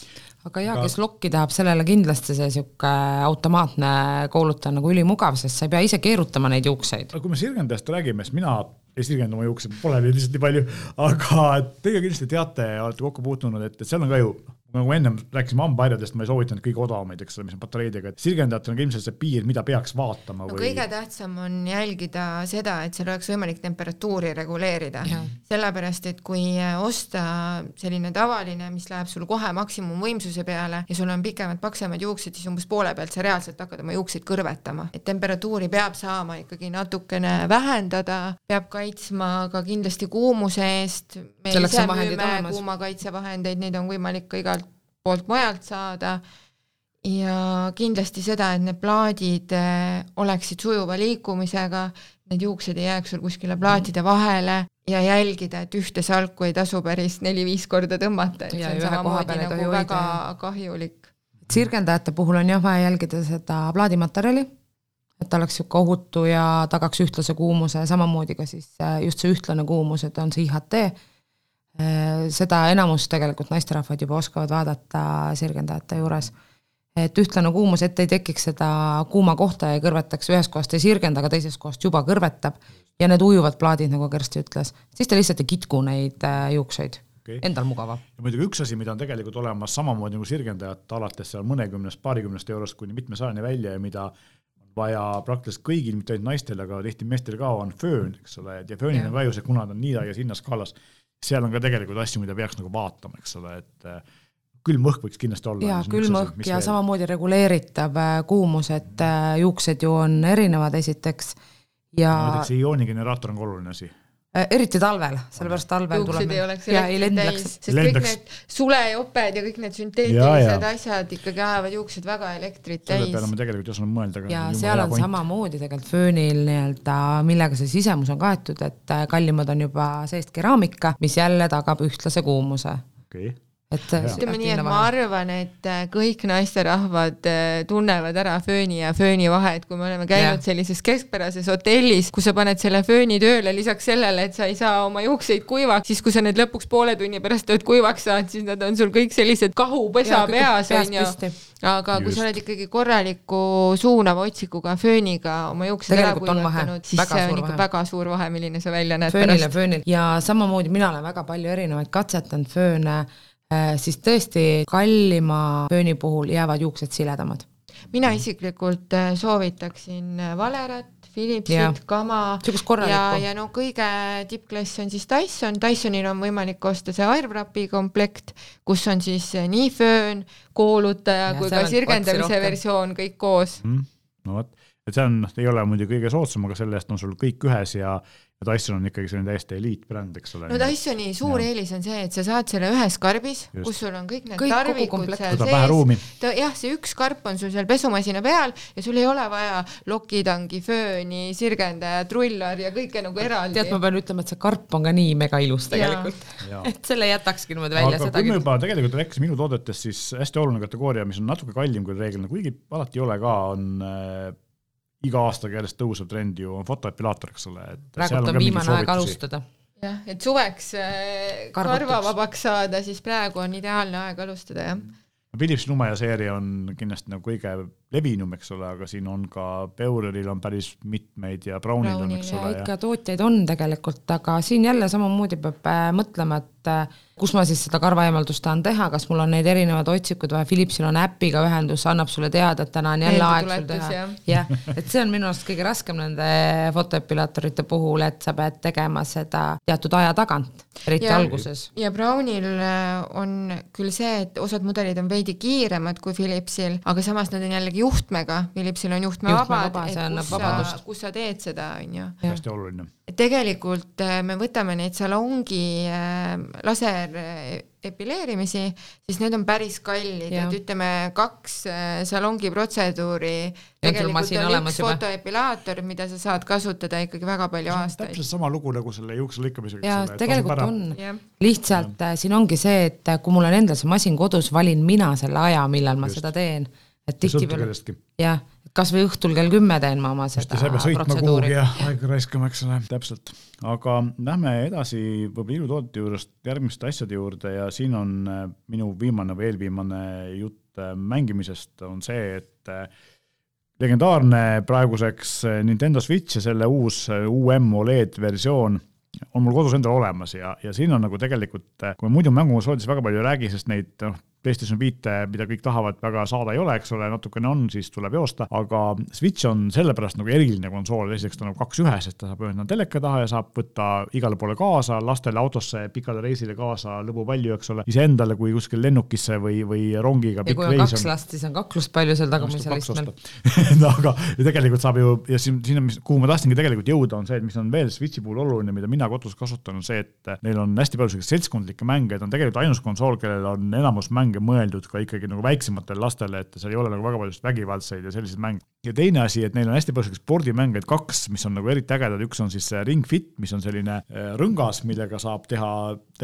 aga jaa, kes lokki tahab, sellele kindlasti see niisugune automaatne koolutaja on nagu ülimugav, sest sa ei pea ise keerutama neid juukseid. kui me sirgendajast räägime, siis mina ei sirgenda oma juukseid, pole neid lihtsalt nii palju, aga teie kindlasti teate, olete kokku puutunud, et, et seal on ka ju nagu ennem rääkisime hambaharjadest, ma ei soovitanud kõige odavamaid, eks ole, mis on patareidega, et sirgendajatel on ka ilmselt see piir, mida peaks vaatama no, või. kõige tähtsam on jälgida seda, et seal oleks võimalik temperatuuri reguleerida, sellepärast et kui osta selline tavaline, mis läheb sul kohe maksimumvõimsuse peale ja sul on pikemad, paksemad juuksed, siis umbes poole pealt sa reaalselt hakkad oma juukseid kõrvetama, et temperatuuri peab saama ikkagi natukene vähendada, peab kaitsma ka kindlasti kuumuse eest. me ise müüme kuumakaitsevahendeid, neid on võimalik ka igal poolt mujalt saada ja kindlasti seda, et need plaadid eh, oleksid sujuva liikumisega, need juuksed ei jääks sul kuskile plaatide vahele ja jälgida, et ühte salku ei tasu päris neli-viis korda tõmmata, et ja see on samamoodi nagu väga kahjulik. sirgendajate puhul on jah vaja jälgida seda plaadimaterjali, et ta oleks niisugune ohutu ja tagaks ühtlase kuumuse, samamoodi ka siis just see ühtlane kuumus, et on see IHT, seda enamus tegelikult naisterahvad juba oskavad vaadata sirgendajate juures. Et ühtlane kuumus, et ei tekiks seda kuuma kohta ja kõrvetaks, ühest kohast ei sirgenda, aga teisest kohast juba kõrvetab. Ja need ujuvad plaadid, nagu Kersti ütles, siis ta lihtsalt ei kitku neid äh, juukseid. Okay.. Endal mugavam. ja muidugi üks asi, mida on tegelikult olemas samamoodi nagu sirgendajat, alates seal mõnekümnest, paarikümnest eurost kuni mitmesajani välja ja mida on vaja praktiliselt kõigil, mitte ainult naistel, aga tihti meestel ka, on föön, eks ole, ja föönil on ka ju see, kuna ta on nii ja sinna skaalas, seal on ka tegelikult asju, mida peaks nagu vaatama, eks ole, et äh, külm õhk võiks kindlasti olla. jaa, külm õhk ja veel? samamoodi reguleeritav äh, kuumus, et äh, juuksed ju on erinevad esiteks ja no, näiteks see ioonigeneraator on ka oluline asi eriti talvel, sellepärast talvel juuksed tuleb ei oleks elektrit täis, sest Lendaks. kõik need sulejoped ja kõik need sünteetilised asjad ikkagi ajavad juuksed väga elektrit täis. selle peale ma tegelikult ei osanud mõelda. ja seal on point. samamoodi tegelikult föönil nii-öelda, millega see sisemus on kaetud, et kallimad on juba seest keraamika, mis jälle tagab ühtlase kuumuse okay et ütleme nii, et ma arvan, et äh, kõik naisterahvad äh, tunnevad ära fööni ja fööni vahet, kui me oleme käinud ja. sellises keskpärases hotellis, kus sa paned selle fööni tööle, lisaks sellele, et sa ei saa oma juukseid kuivaks, siis kui sa need lõpuks poole tunni pärast oled kuivaks saanud, siis nad on sul kõik sellised kahupesa peas onju. aga Just. kui sa oled ikkagi korraliku suunava otsikuga fööniga oma juuksed ära kuivatanud, siis väga see on ikka vahe. väga suur vahe, milline sa välja näed föönil pärast. föönil ja samamoodi mina olen väga palju erinevaid katsetanud fööne siis tõesti kallima pööni puhul jäävad juuksed siledamad. mina isiklikult äh, soovitaksin äh, Valerat, Philipsit, Kama ja, ja no kõige tippklass on siis Dyson, Dysonil on võimalik osta see Airwrapi komplekt, kus on siis nii föön, koolutaja ja, kui ka sirgendamise versioon kõik koos. Mm,. no vot, et see on, ei ole muidugi kõige soodsam, aga selle eest on sul kõik ühes ja ja Dyson on ikkagi selline täiesti eliitbränd, eks ole. no Dysoni suur ja. eelis on see, et sa saad selle ühes karbis, kus sul on kõik need kõik tarvikud seal sees. jah, see üks karp on sul seal pesumasina peal ja sul ei ole vaja lokitangi, fööni, sirgendajat, rullar ja kõike nagu eraldi. tead, ma pean ütlema, et see karp on ka nii mega ilus tegelikult. <laughs> et selle jätakski niimoodi välja. aga kui me juba tegelikult rääkisime ilutoodetest, siis hästi oluline kategooria, mis on natuke kallim kui reeglina, kuigi alati ei ole ka, on äh, iga aastaga järjest tõusev trend ju on fotoepilaator, eks ole. praegult on viimane aeg alustada. jah, et suveks äh, karvavabaks saada, siis praegu on ideaalne aeg alustada, jah. Philips Lumea seeria on kindlasti nagu kõige levinum, eks ole, aga siin on ka Beureril on päris mitmeid ja Brownil Brownil, on, eks ole. ikka tootjaid on tegelikult, aga siin jälle samamoodi peab äh, mõtlema, et äh, kus ma siis seda karvaeemaldust tahan teha, kas mul on neid erinevaid otsikud või Philipsil on äpiga ühendus, annab sulle teada, et täna on jälle aeg sul teha. jah, et see on minu arust kõige raskem nende fotoepilaatorite puhul, et sa pead tegema seda teatud aja tagant, eriti ja, alguses. ja Brownil äh, on küll see, et osad mudelid on veidi kiiremad kui Philipsil, aga samas nad on jällegi juhtmega, Philipsil on juhtmevabad, et kus sa, kus sa teed seda, on ju. hästi oluline tegelikult äh, me võtame neid salongi äh, laserepileerimisi, siis need on päris kallid, et ütleme, kaks äh, salongi protseduuri tegelikult on üks fotoepilaator, mida sa saad kasutada ikkagi väga palju aastaid. täpselt sama lugu nagu selle juukse lõikamisega. jaa, tegelikult on, lihtsalt ja. siin ongi see, et kui mul on endal see masin kodus, valin mina selle aja, millal ma Just. seda teen et tihtipeale jah, kasvõi õhtul kell kümme teen ma oma seda kuhugi ja aega raiskama, eks ole, täpselt. aga lähme edasi võib-olla ilutoodete juurest järgmiste asjade juurde ja siin on äh, minu viimane või eelviimane jutt äh, mängimisest on see, et äh, legendaarne praeguseks Nintendo Switch ja selle uus UM Oled versioon on mul kodus endal olemas ja, ja siin on nagu tegelikult, kui me muidu mängukonsoolides väga palju ei räägi, sest neid noh, PlayStation viite, mida kõik tahavad väga saada ei ole, eks ole, natukene on, siis tuleb joosta, aga Switch on sellepärast nagu eriline konsool, esiteks ta on nagu kaks ühes, et ta saab ühendada teleka taha ja saab võtta igale poole kaasa, lastele autosse pikale reisile kaasa lõbu palju, eks ole, iseendale kui kuskil lennukisse või, või rongiga. ja kui on kaks last, siis on kaklust palju seal tagumisel istmel <laughs> no aga tegelikult saab ju ja siin, siin on, kuhu ma tahtsingi tegelikult jõuda, on see, et mis on veel Switchi puhul oluline, mida mina kodus kasutan, on see, et neil on hästi palju selliseid seltskondlikke mänge, ta on tegelikult ainus konsool, kellel on enamus mänge mänge mõeldud ka ikkagi nagu väiksematele lastele, et seal ei ole nagu väga palju vägivaldseid ja selliseid mänge. ja teine asi, et neil on hästi palju spordimänge, et kaks, mis on nagu eriti ägedad, üks on siis Ring Fit, mis on selline äh, rõngas, millega saab teha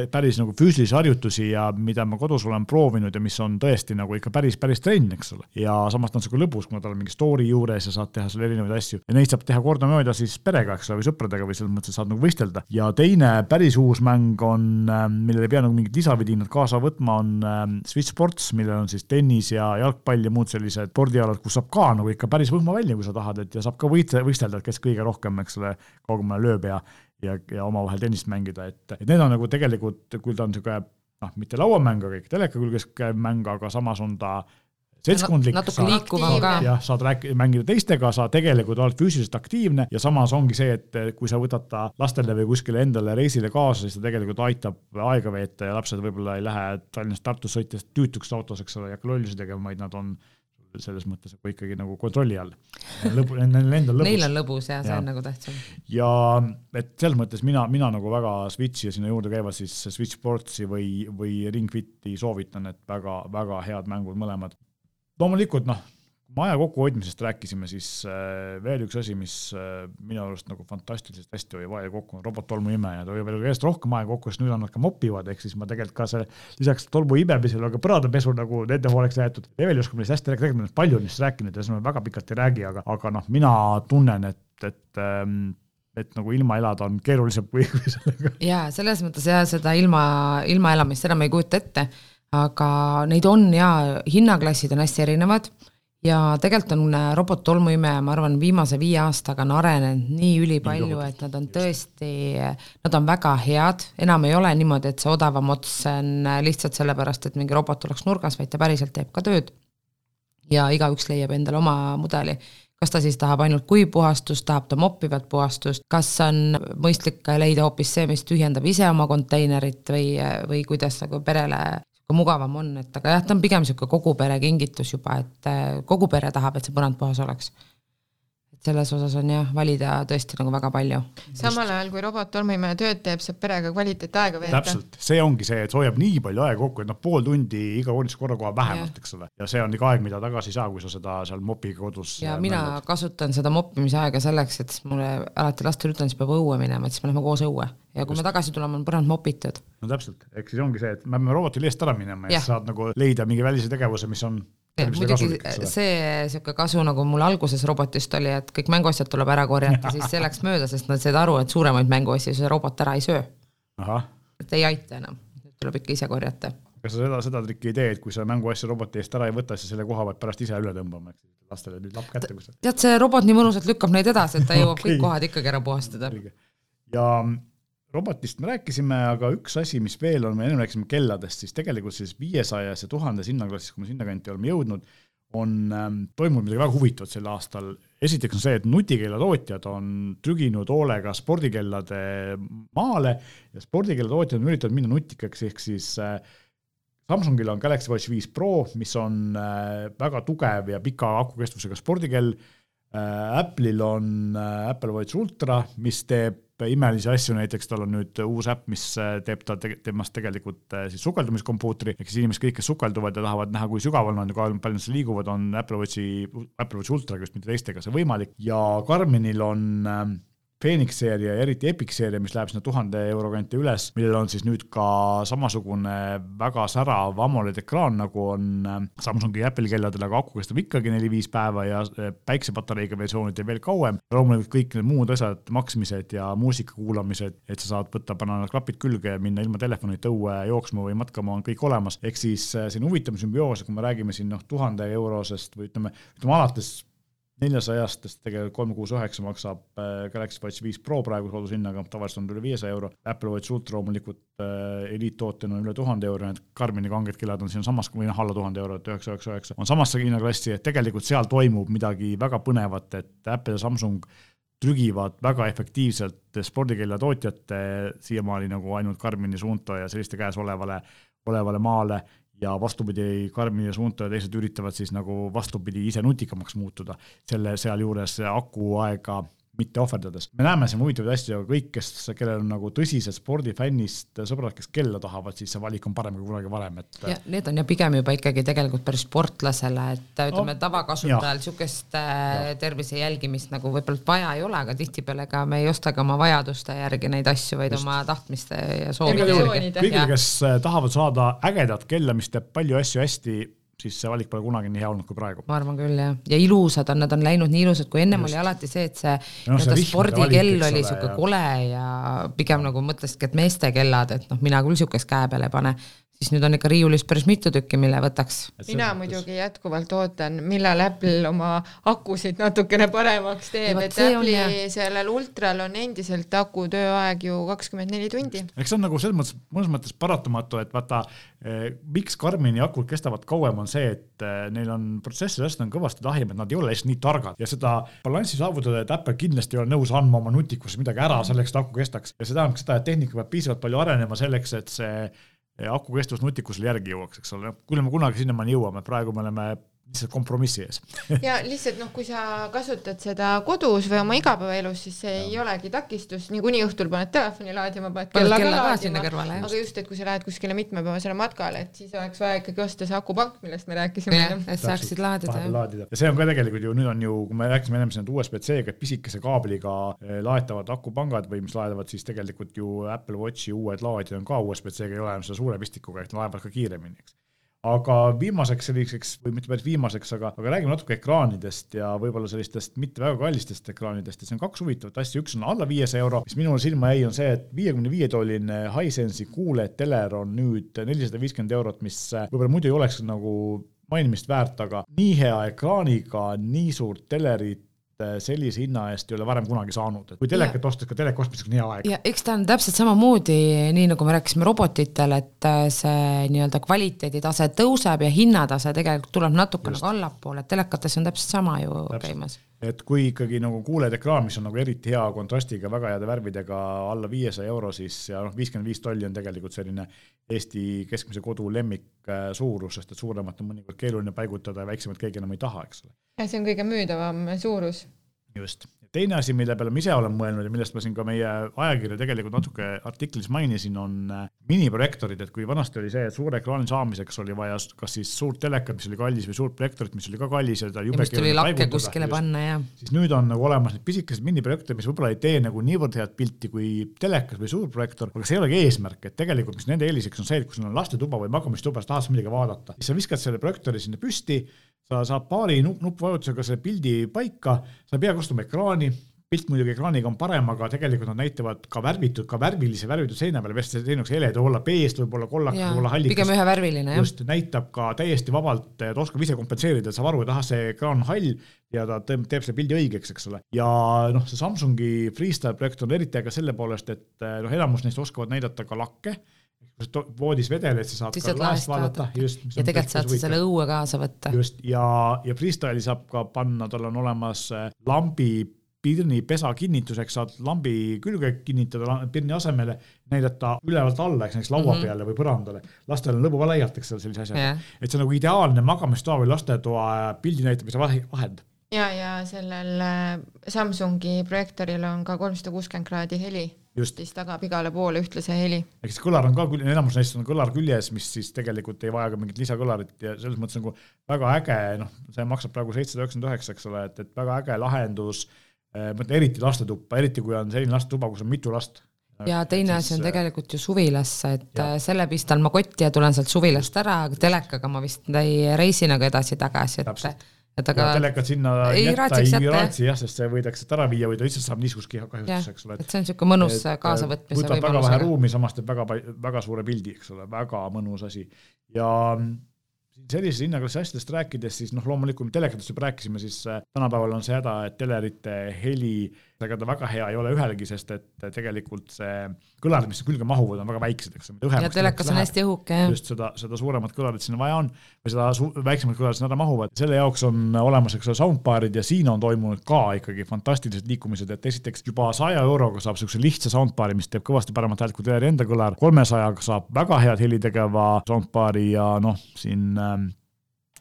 päris nagu füüsilisi harjutusi ja mida ma kodus olen proovinud ja mis on tõesti nagu ikka päris, päris trenn, eks ole. ja samas ta on sihuke lõbus, kuna tal on mingi story juures ja saad teha seal erinevaid asju ja neid saab teha kordamööda siis perega, eks ole, või sõpradega või selles mõttes, et saad nagu võistelda. ja teine päris uus mäng on, ähm, millele ei pea nagu mingit lisavidinat kaasa võtma, on Switch Sports, millel on siis tennis ja jalgpall ja muud sellised spordialad, kus saab ka nagu ikka päris võhma välja, kui sa tahad, et ja saab ka võitle, võistelda, et kes kõige rohkem, eks ole, kaugemale lööb ja ja, ja omavahel tennist mängida, et, et need on nagu tegelikult, kui ta on niisugune noh, mitte lauamäng, aga ikka teleka külges käiv mäng, aga samas on ta seltskondlik. natuke liikuvam ka. jah, saad rääkida, mängida teistega, sa tegelikult oled füüsiliselt aktiivne ja samas ongi see, et kui sa võtad ta lastele või kuskile endale reisile kaasa, siis ta tegelikult aitab aega veeta ja lapsed võib-olla ei lähe Tallinnast Tartusse sõites tüütuks autos, eks ole, ei hakka lollusi tegema, vaid nad on selles mõttes nagu ikkagi nagu kontrolli all. lõbu, neil endal lõbus. Neil on lõbus ja see ja. on nagu tähtsam. ja et selles mõttes mina, mina nagu väga Switchi ja sinna juurde käivad siis Switch Sportsi või, või Ring Fiti soovitan, et väga-väga head mängud mõlemad loomulikult noh, kui me aja kokkuhoidmisest rääkisime, siis äh, veel üks asi, mis äh, minu arust nagu fantastiliselt hästi hoiab aega kokku, on robottolmuimeja, ta hoiab veel järjest rohkem aega kokku, sest nüüd on nad ka mopivad, ehk siis ma tegelikult ka see lisaks tolmu imemisele, aga põrandapesu nagu nende hooleks jäetud. Eveli oskab neist hästi rääkida, tegelikult palju neist rääkinud ja siis me väga pikalt ei räägi, aga, aga noh, mina tunnen, et, et ähm, et nagu ilma elada on keerulisem kui, sellega. jaa, selles mõttes jah, seda ilma, ilma elamist enam ei kujuta ette aga neid on ja hinnaklassid on hästi erinevad. Ja tegelikult on äh, robottolmuimeja, ma arvan, viimase viie aastaga on arenenud nii ülipalju, et nad on tõesti, nad on väga head, enam ei ole niimoodi, et see odavam ots on äh, lihtsalt sellepärast, et mingi robot oleks nurgas, vaid ta päriselt teeb ka tööd. ja igaüks leiab endale oma mudeli. Kas ta siis tahab ainult kuivpuhastust, tahab ta moppivat puhastust, kas on mõistlik leida hoopis see, mis tühjendab ise oma konteinerit või, või kuidas nagu perele mugavam on, et aga jah, ta on pigem niisugune kogu pere kingitus juba, et äh, kogu pere tahab, et see põrand puhas oleks selles osas on jah, valida tõesti nagu väga palju. samal ajal, kui robottolmuimeja tööd teeb, saab perega kvaliteetaega veeta. täpselt, see ongi see, et see hoiab nii palju aega kokku, et noh, pool tundi iga korralduskorra kohal vähemalt, eks ole. ja see on ikka aeg, mida tagasi ei saa, kui sa seda seal mopiga kodus. ja mina mängud. kasutan seda moppimise aega selleks, et mulle alati lastele ütlen, siis peab õue minema, et siis me lähme koos õue ja kui Just. me tagasi tuleme, on põrand mopitud. no täpselt, ehk siis ongi see, et me peame robotile eest ära minema ja, ja saad nagu leida mingi välise tegevuse, mis on muidugi see niisugune kasu, nagu mul alguses robotist oli, et kõik mänguasjad tuleb ära korjata, siis see läks mööda, sest nad said aru, et suuremaid mänguasju see robot ära ei söö. et ei aita enam, tuleb ikka ise korjata. kas sa seda, seda trikki ei tee, et kui sa mänguasju roboti eest ära ei võta, siis selle koha pead pärast ise üle tõmbama, eks lastele nüüd lapp kätte, kus tead, see robot nii mõnusalt lükkab neid edasi, et ta <laughs> jõuab okay. kõik kohad ikkagi ära puhastada. ja robotist me rääkisime, aga üks asi, mis veel on, me enne rääkisime kelladest, siis tegelikult siis viiesajas ja tuhandes hinnaklassis, kui me sinnakanti oleme jõudnud, on ähm, toimunud midagi väga huvitavat sel aastal. esiteks on see, et nutikellatootjad on trüginud hoolega spordikellade maale ja spordikellatootjad on üritanud minna nutikaks, ehk siis äh, Samsungil on Galaxy Watch viis Pro, mis on äh, väga tugev ja pika akukestvusega spordikell äh,. Apple'il on äh, Apple Watch Ultra, mis teeb imelisi asju, näiteks tal on nüüd uus äpp, mis äh, teeb ta te temast tegelikult äh, siis sukeldumiskompuutri, ehk siis inimesed kõik, kes sukelduvad ja tahavad näha, kui sügaval nad ja kui palju nad liiguvad, on Apple Watchi, Apple Watch Ultraga just mitte teistega see võimalik. Ja Garminil on ähm, Phoenix seeria ja eriti Epic seeria, mis läheb sinna tuhande euro kanti üles, millel on siis nüüd ka samasugune väga särav AMOLED ekraan, nagu on äh, Samsungi Apple'i kelladel, aga aku kestab ikkagi neli-viis päeva ja äh, päiksepatareiga versioonid veel kauem. loomulikult kõik need muud asjad, maksmised ja muusika kuulamised, et sa saad võtta, panna need klapid külge ja minna ilma telefonita õue jooksma või matkama, on kõik olemas. ehk siis äh, on huvitav sümbioos, kui me räägime siin noh, tuhande eurosest või ütleme, ütleme alates neljasajastest tegelikult kolm kuus üheksa maksab äh, Galaxy Watch viis Pro praegu soodushinnaga, tavaliselt on üle viiesaja euro. Apple Watch Ultra loomulikult äh, eliittootena on üle tuhande euro, need Karmini kanged killad on siinsamas või noh, alla tuhande eurot, üheksa, üheksa, üheksa, on samasse hinnaklassi, et tegelikult seal toimub midagi väga põnevat, et Apple ja Samsung trügivad väga efektiivselt spordikeljatootjate siiamaani nagu ainult Karmini Suunto ja selliste käes olevale, olevale maale ja vastupidi, Karmi ja Suunto ja teised üritavad siis nagu vastupidi ise nutikamaks muutuda, selle sealjuures akuaega mitte ohverdades. me näeme siin huvitavaid asju, aga kõik, kes, kellel on nagu tõsised spordifännist sõbrad, kes kella tahavad, siis see valik on parem kui kunagi varem, et. ja need on ju pigem juba ikkagi tegelikult päris sportlasele, et ütleme no, tavakasutajal sihukest äh, tervise jälgimist nagu võib-olla vaja ei ole, aga tihtipeale ka me ei ostagi oma vajaduste järgi neid asju, vaid Just. oma tahtmiste ja soovide järgi. kõigil, kes äh, tahavad saada ägedat kella, mis teeb palju asju hästi siis see valik pole kunagi nii hea olnud kui praegu. ma arvan küll jah, ja ilusad on, nad on läinud nii ilusad, kui ennem Just. oli alati see, et see no, nii-öelda spordikell oli sihuke kole ja pigem nagu mõtlesidki, et meeste kellad, et noh, mina küll sihukest käe peale ei pane siis nüüd on ikka riiulis päris mitu tükki, mille võtaks. mina muidugi jätkuvalt ootan, millal Apple oma akusid natukene paremaks teeb, et Apple'i sellel ultral on endiselt aku tööaeg ju kakskümmend neli tundi. eks see on nagu selles mõttes, mõnes mõttes paratamatu, et vaata eh,, miks Karmini akud kestavad kauem, on see, et eh, neil on protsessorist on kõvasti tahim, et nad ei ole lihtsalt nii targad ja seda balanssi saavutada, et Apple kindlasti ei ole nõus andma oma nutikusse midagi ära selleks, et aku kestaks ja see tähendab seda, et tehnika peab piisavalt palju arenema selleks, et see aku kestvus nutikusele järgi jõuaks, eks ole, küll me kunagi sinnamaani jõuame, praegu me oleme lihtsalt kompromissi ees. <laughs> Ja lihtsalt noh, kui sa kasutad seda kodus või oma igapäevaelus, siis see ja. ei olegi takistus, niikuinii õhtul paned telefoni laadima, paned kella ka laadima, aga just, et kui sa lähed kuskile mitmepäevasele matkale, et siis oleks vaja ikkagi osta see akupank, millest me rääkisime enne. et saaksid laadida. laadida. Ja see on ka tegelikult ju nüüd on ju, kui me rääkisime ennem siin USB-C-ga, et pisikese kaabliga eh, laetavad akupangad või mis laedavad siis tegelikult ju Apple Watchi uued laadijad on ka USB-C-ga, ei ole enam selle suure pistikuga, ehk laevad ka kiiremini, eks aga viimaseks selliseks või mitte päris viimaseks, aga, aga räägime natuke ekraanidest ja võib-olla sellistest mitte väga kallistest ekraanidest. Ja siin on kaks huvitavat asja, üks on alla viiesaja euro, mis minule silma jäi, on see, et viiekümne viie tolline Hisense'i QLED teler on nüüd nelisada viiskümmend eurot, mis võib-olla muidu ei oleks nagu mainimist väärt, aga nii hea ekraaniga, nii suurt telerit sellise hinna eest ei ole varem kunagi saanud, et kui telekat ostes, ka teleka ostmiseks on hea aeg. ja eks ta on täpselt samamoodi, nii nagu me rääkisime robotitel, et äh, see nii-öelda kvaliteeditase tõuseb ja hinnatase tegelikult tuleb natuke nagu allapoole, et telekates on täpselt sama ju täpselt. käimas et kui ikkagi nagu kuuled ekraan, mis on nagu eriti hea kontrastiga, väga heade värvidega, alla viiesaja euro, siis ja noh, viiskümmend viis tolli on tegelikult selline Eesti keskmise kodu lemmik äh, suurus, sest et suuremat on mõnikord keeruline paigutada ja väiksemat keegi enam ei taha, eks ole. ja see on kõige müüdavam suurus. just teine asi, mille peale ma ise olen mõelnud ja millest ma siin ka meie ajakirja tegelikult natuke artiklis mainisin, on äh, miniprojektorid, et kui vanasti oli see, et suure ekraani saamiseks oli vaja kas siis suurt telekat, mis oli kallis, või suurt projektorit, mis oli ka kallis ja ta jube ja tuli lakke kuskile panna, jah. siis nüüd on nagu olemas need pisikesed miniprojektorid, mis võib-olla ei tee nagu niivõrd head pilti kui telekas või suur projektor, aga see ei olegi eesmärk, et tegelikult mis nende eeliseks on see, et kui sul on lastetuba või magamistuba, sa tahad midagi vaadata, siis sa viskad selle projektori sinna püsti sa saad paari nupp, nuppvajutusega selle pildi paika, sa ei pea kustuma ekraani, pilt muidugi ekraaniga on parem, aga tegelikult nad näitavad ka värvitud, ka värvilise värvitud seina peale, vest see sein oleks hele, ta võib olla peest, võib olla kollakas, võib olla hallikas. pigem ühevärviline, jah. just, näitab ka täiesti vabalt, ta oskab ise kompenseerida, saab aru, et ahah, see ekraan on hall ja ta teeb, teeb selle pildi õigeks, eks ole. ja noh, see Samsungi Freestyle projekt on eriti äge selle poolest, et noh, enamus neist oskavad näidata ka lakke voodis vedeled, sa saad siis ka laest vaadata, just. ja tegelikult saad sa selle õue kaasa võtta. just, ja, ja Freestyle'i saab ka panna, tal on olemas äh, lambi pirni pesa kinnituseks saad lambi külge kinnitada pirni asemele, näidata ülevalt alla, eks näiteks laua mm -hmm. peale või põrandale. lastel on lõbu ka laialt, eks ole, sellise asjaga yeah.. et see on nagu ideaalne magamistoa või lastetoa pildi näitamise vahend ja, ja sellel äh, Samsungi projektoril on ka kolmsada kuuskümmend kraadi heli, siis tagab igale poole ühtlase heli. ehk siis kõlar on ka, enamus neist on kõlar küljes, mis siis tegelikult ei vaja ka mingit lisakõlarit ja selles mõttes nagu väga äge, noh, see maksab praegu seitsesada üheksakümmend üheksa, eks ole, et, et väga äge lahendus, ma ütlen eriti lastetuppa, eriti kui on selline lastetuba, kus on mitu last ja teine asi on äh, tegelikult ju suvilasse, et ja. selle pistan ma kotti ja tulen sealt suvilast ära, aga telekaga ma vist ei reisi nagu edasi-tagasi, et Täpselt et aga telekat sinna ei jätta ei raatsi jah, sest see võidakse ära viia või ta lihtsalt saab niisugust kahjustuse, eks ole. et see on niisugune mõnus kaasavõtmise võimalus. võtab väga vähe ruumi, samas teeb väga, väga suure pildi, eks ole, väga mõnus asi. ja sellise hinnaklassi asjadest rääkides, siis noh, loomulikult telekatest juba rääkisime, siis äh, tänapäeval on see häda, et telerite heli, ega ta väga hea ei ole ühelgi, sest et tegelikult see kõlarid, mis külge mahuvad, on väga väiksed, eks. ja telekas on hästi õhuke, jah. just seda, seda suuremat kõlarit sinna vaja on või seda väiksemat kõlarit sinna ära mahuvad, selle jaoks on olemas, eks ole, soundbar'id ja siin on toimunud ka ikkagi fantastilised liikumised, et esiteks juba saja euroga saab niisuguse lihtsa soundbar'i, mis teeb kõvasti paremat häält kui teleri enda kõlar, kolmesajaga saab väga head heli tegeva soundbar'i ja noh, siin ähm,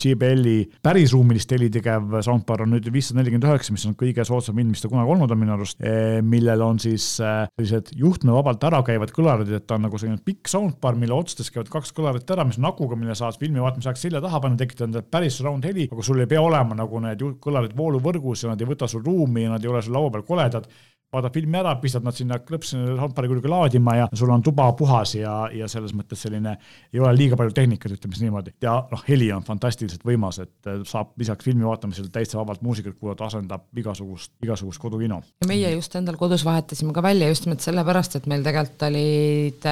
JBL-i päris ruumilist heli tegev soundbar on nüüd viissada nelikümmend üheksa, mis on kõige soodsam hind, mis ta kunagi olnud on minu arust, eh, millel on siis eh, sellised juhtmevabalt ära käivad kõlarid, et ta on nagu selline pikk soundbar, mille otstes käivad kaks kõlarit ära, mis on akuga, mille saad filmi vaatamise ajaks selja taha panna, tekitada endale päris surround heli, aga sul ei pea olema nagu need kõlarid vooluvõrgus ja nad ei võta sul ruumi ja nad ei ole sul laua peal koledad vaatad filmi ära, pistad nad sinna klõpsile soundbar'i külge laadima ja sul on tuba puhas ja, ja selles mõttes selline ei ole liiga palju tehnikat, ütleme siis niimoodi. ja noh, heli on fantastiliselt võimas, et saab lisaks filmi vaatamisele täitsa vabalt muusikat kuulata, asendab igasugust, igasugust kodukino. ja meie just endal kodus vahetasime ka välja just nimelt sellepärast, et meil tegelikult olid,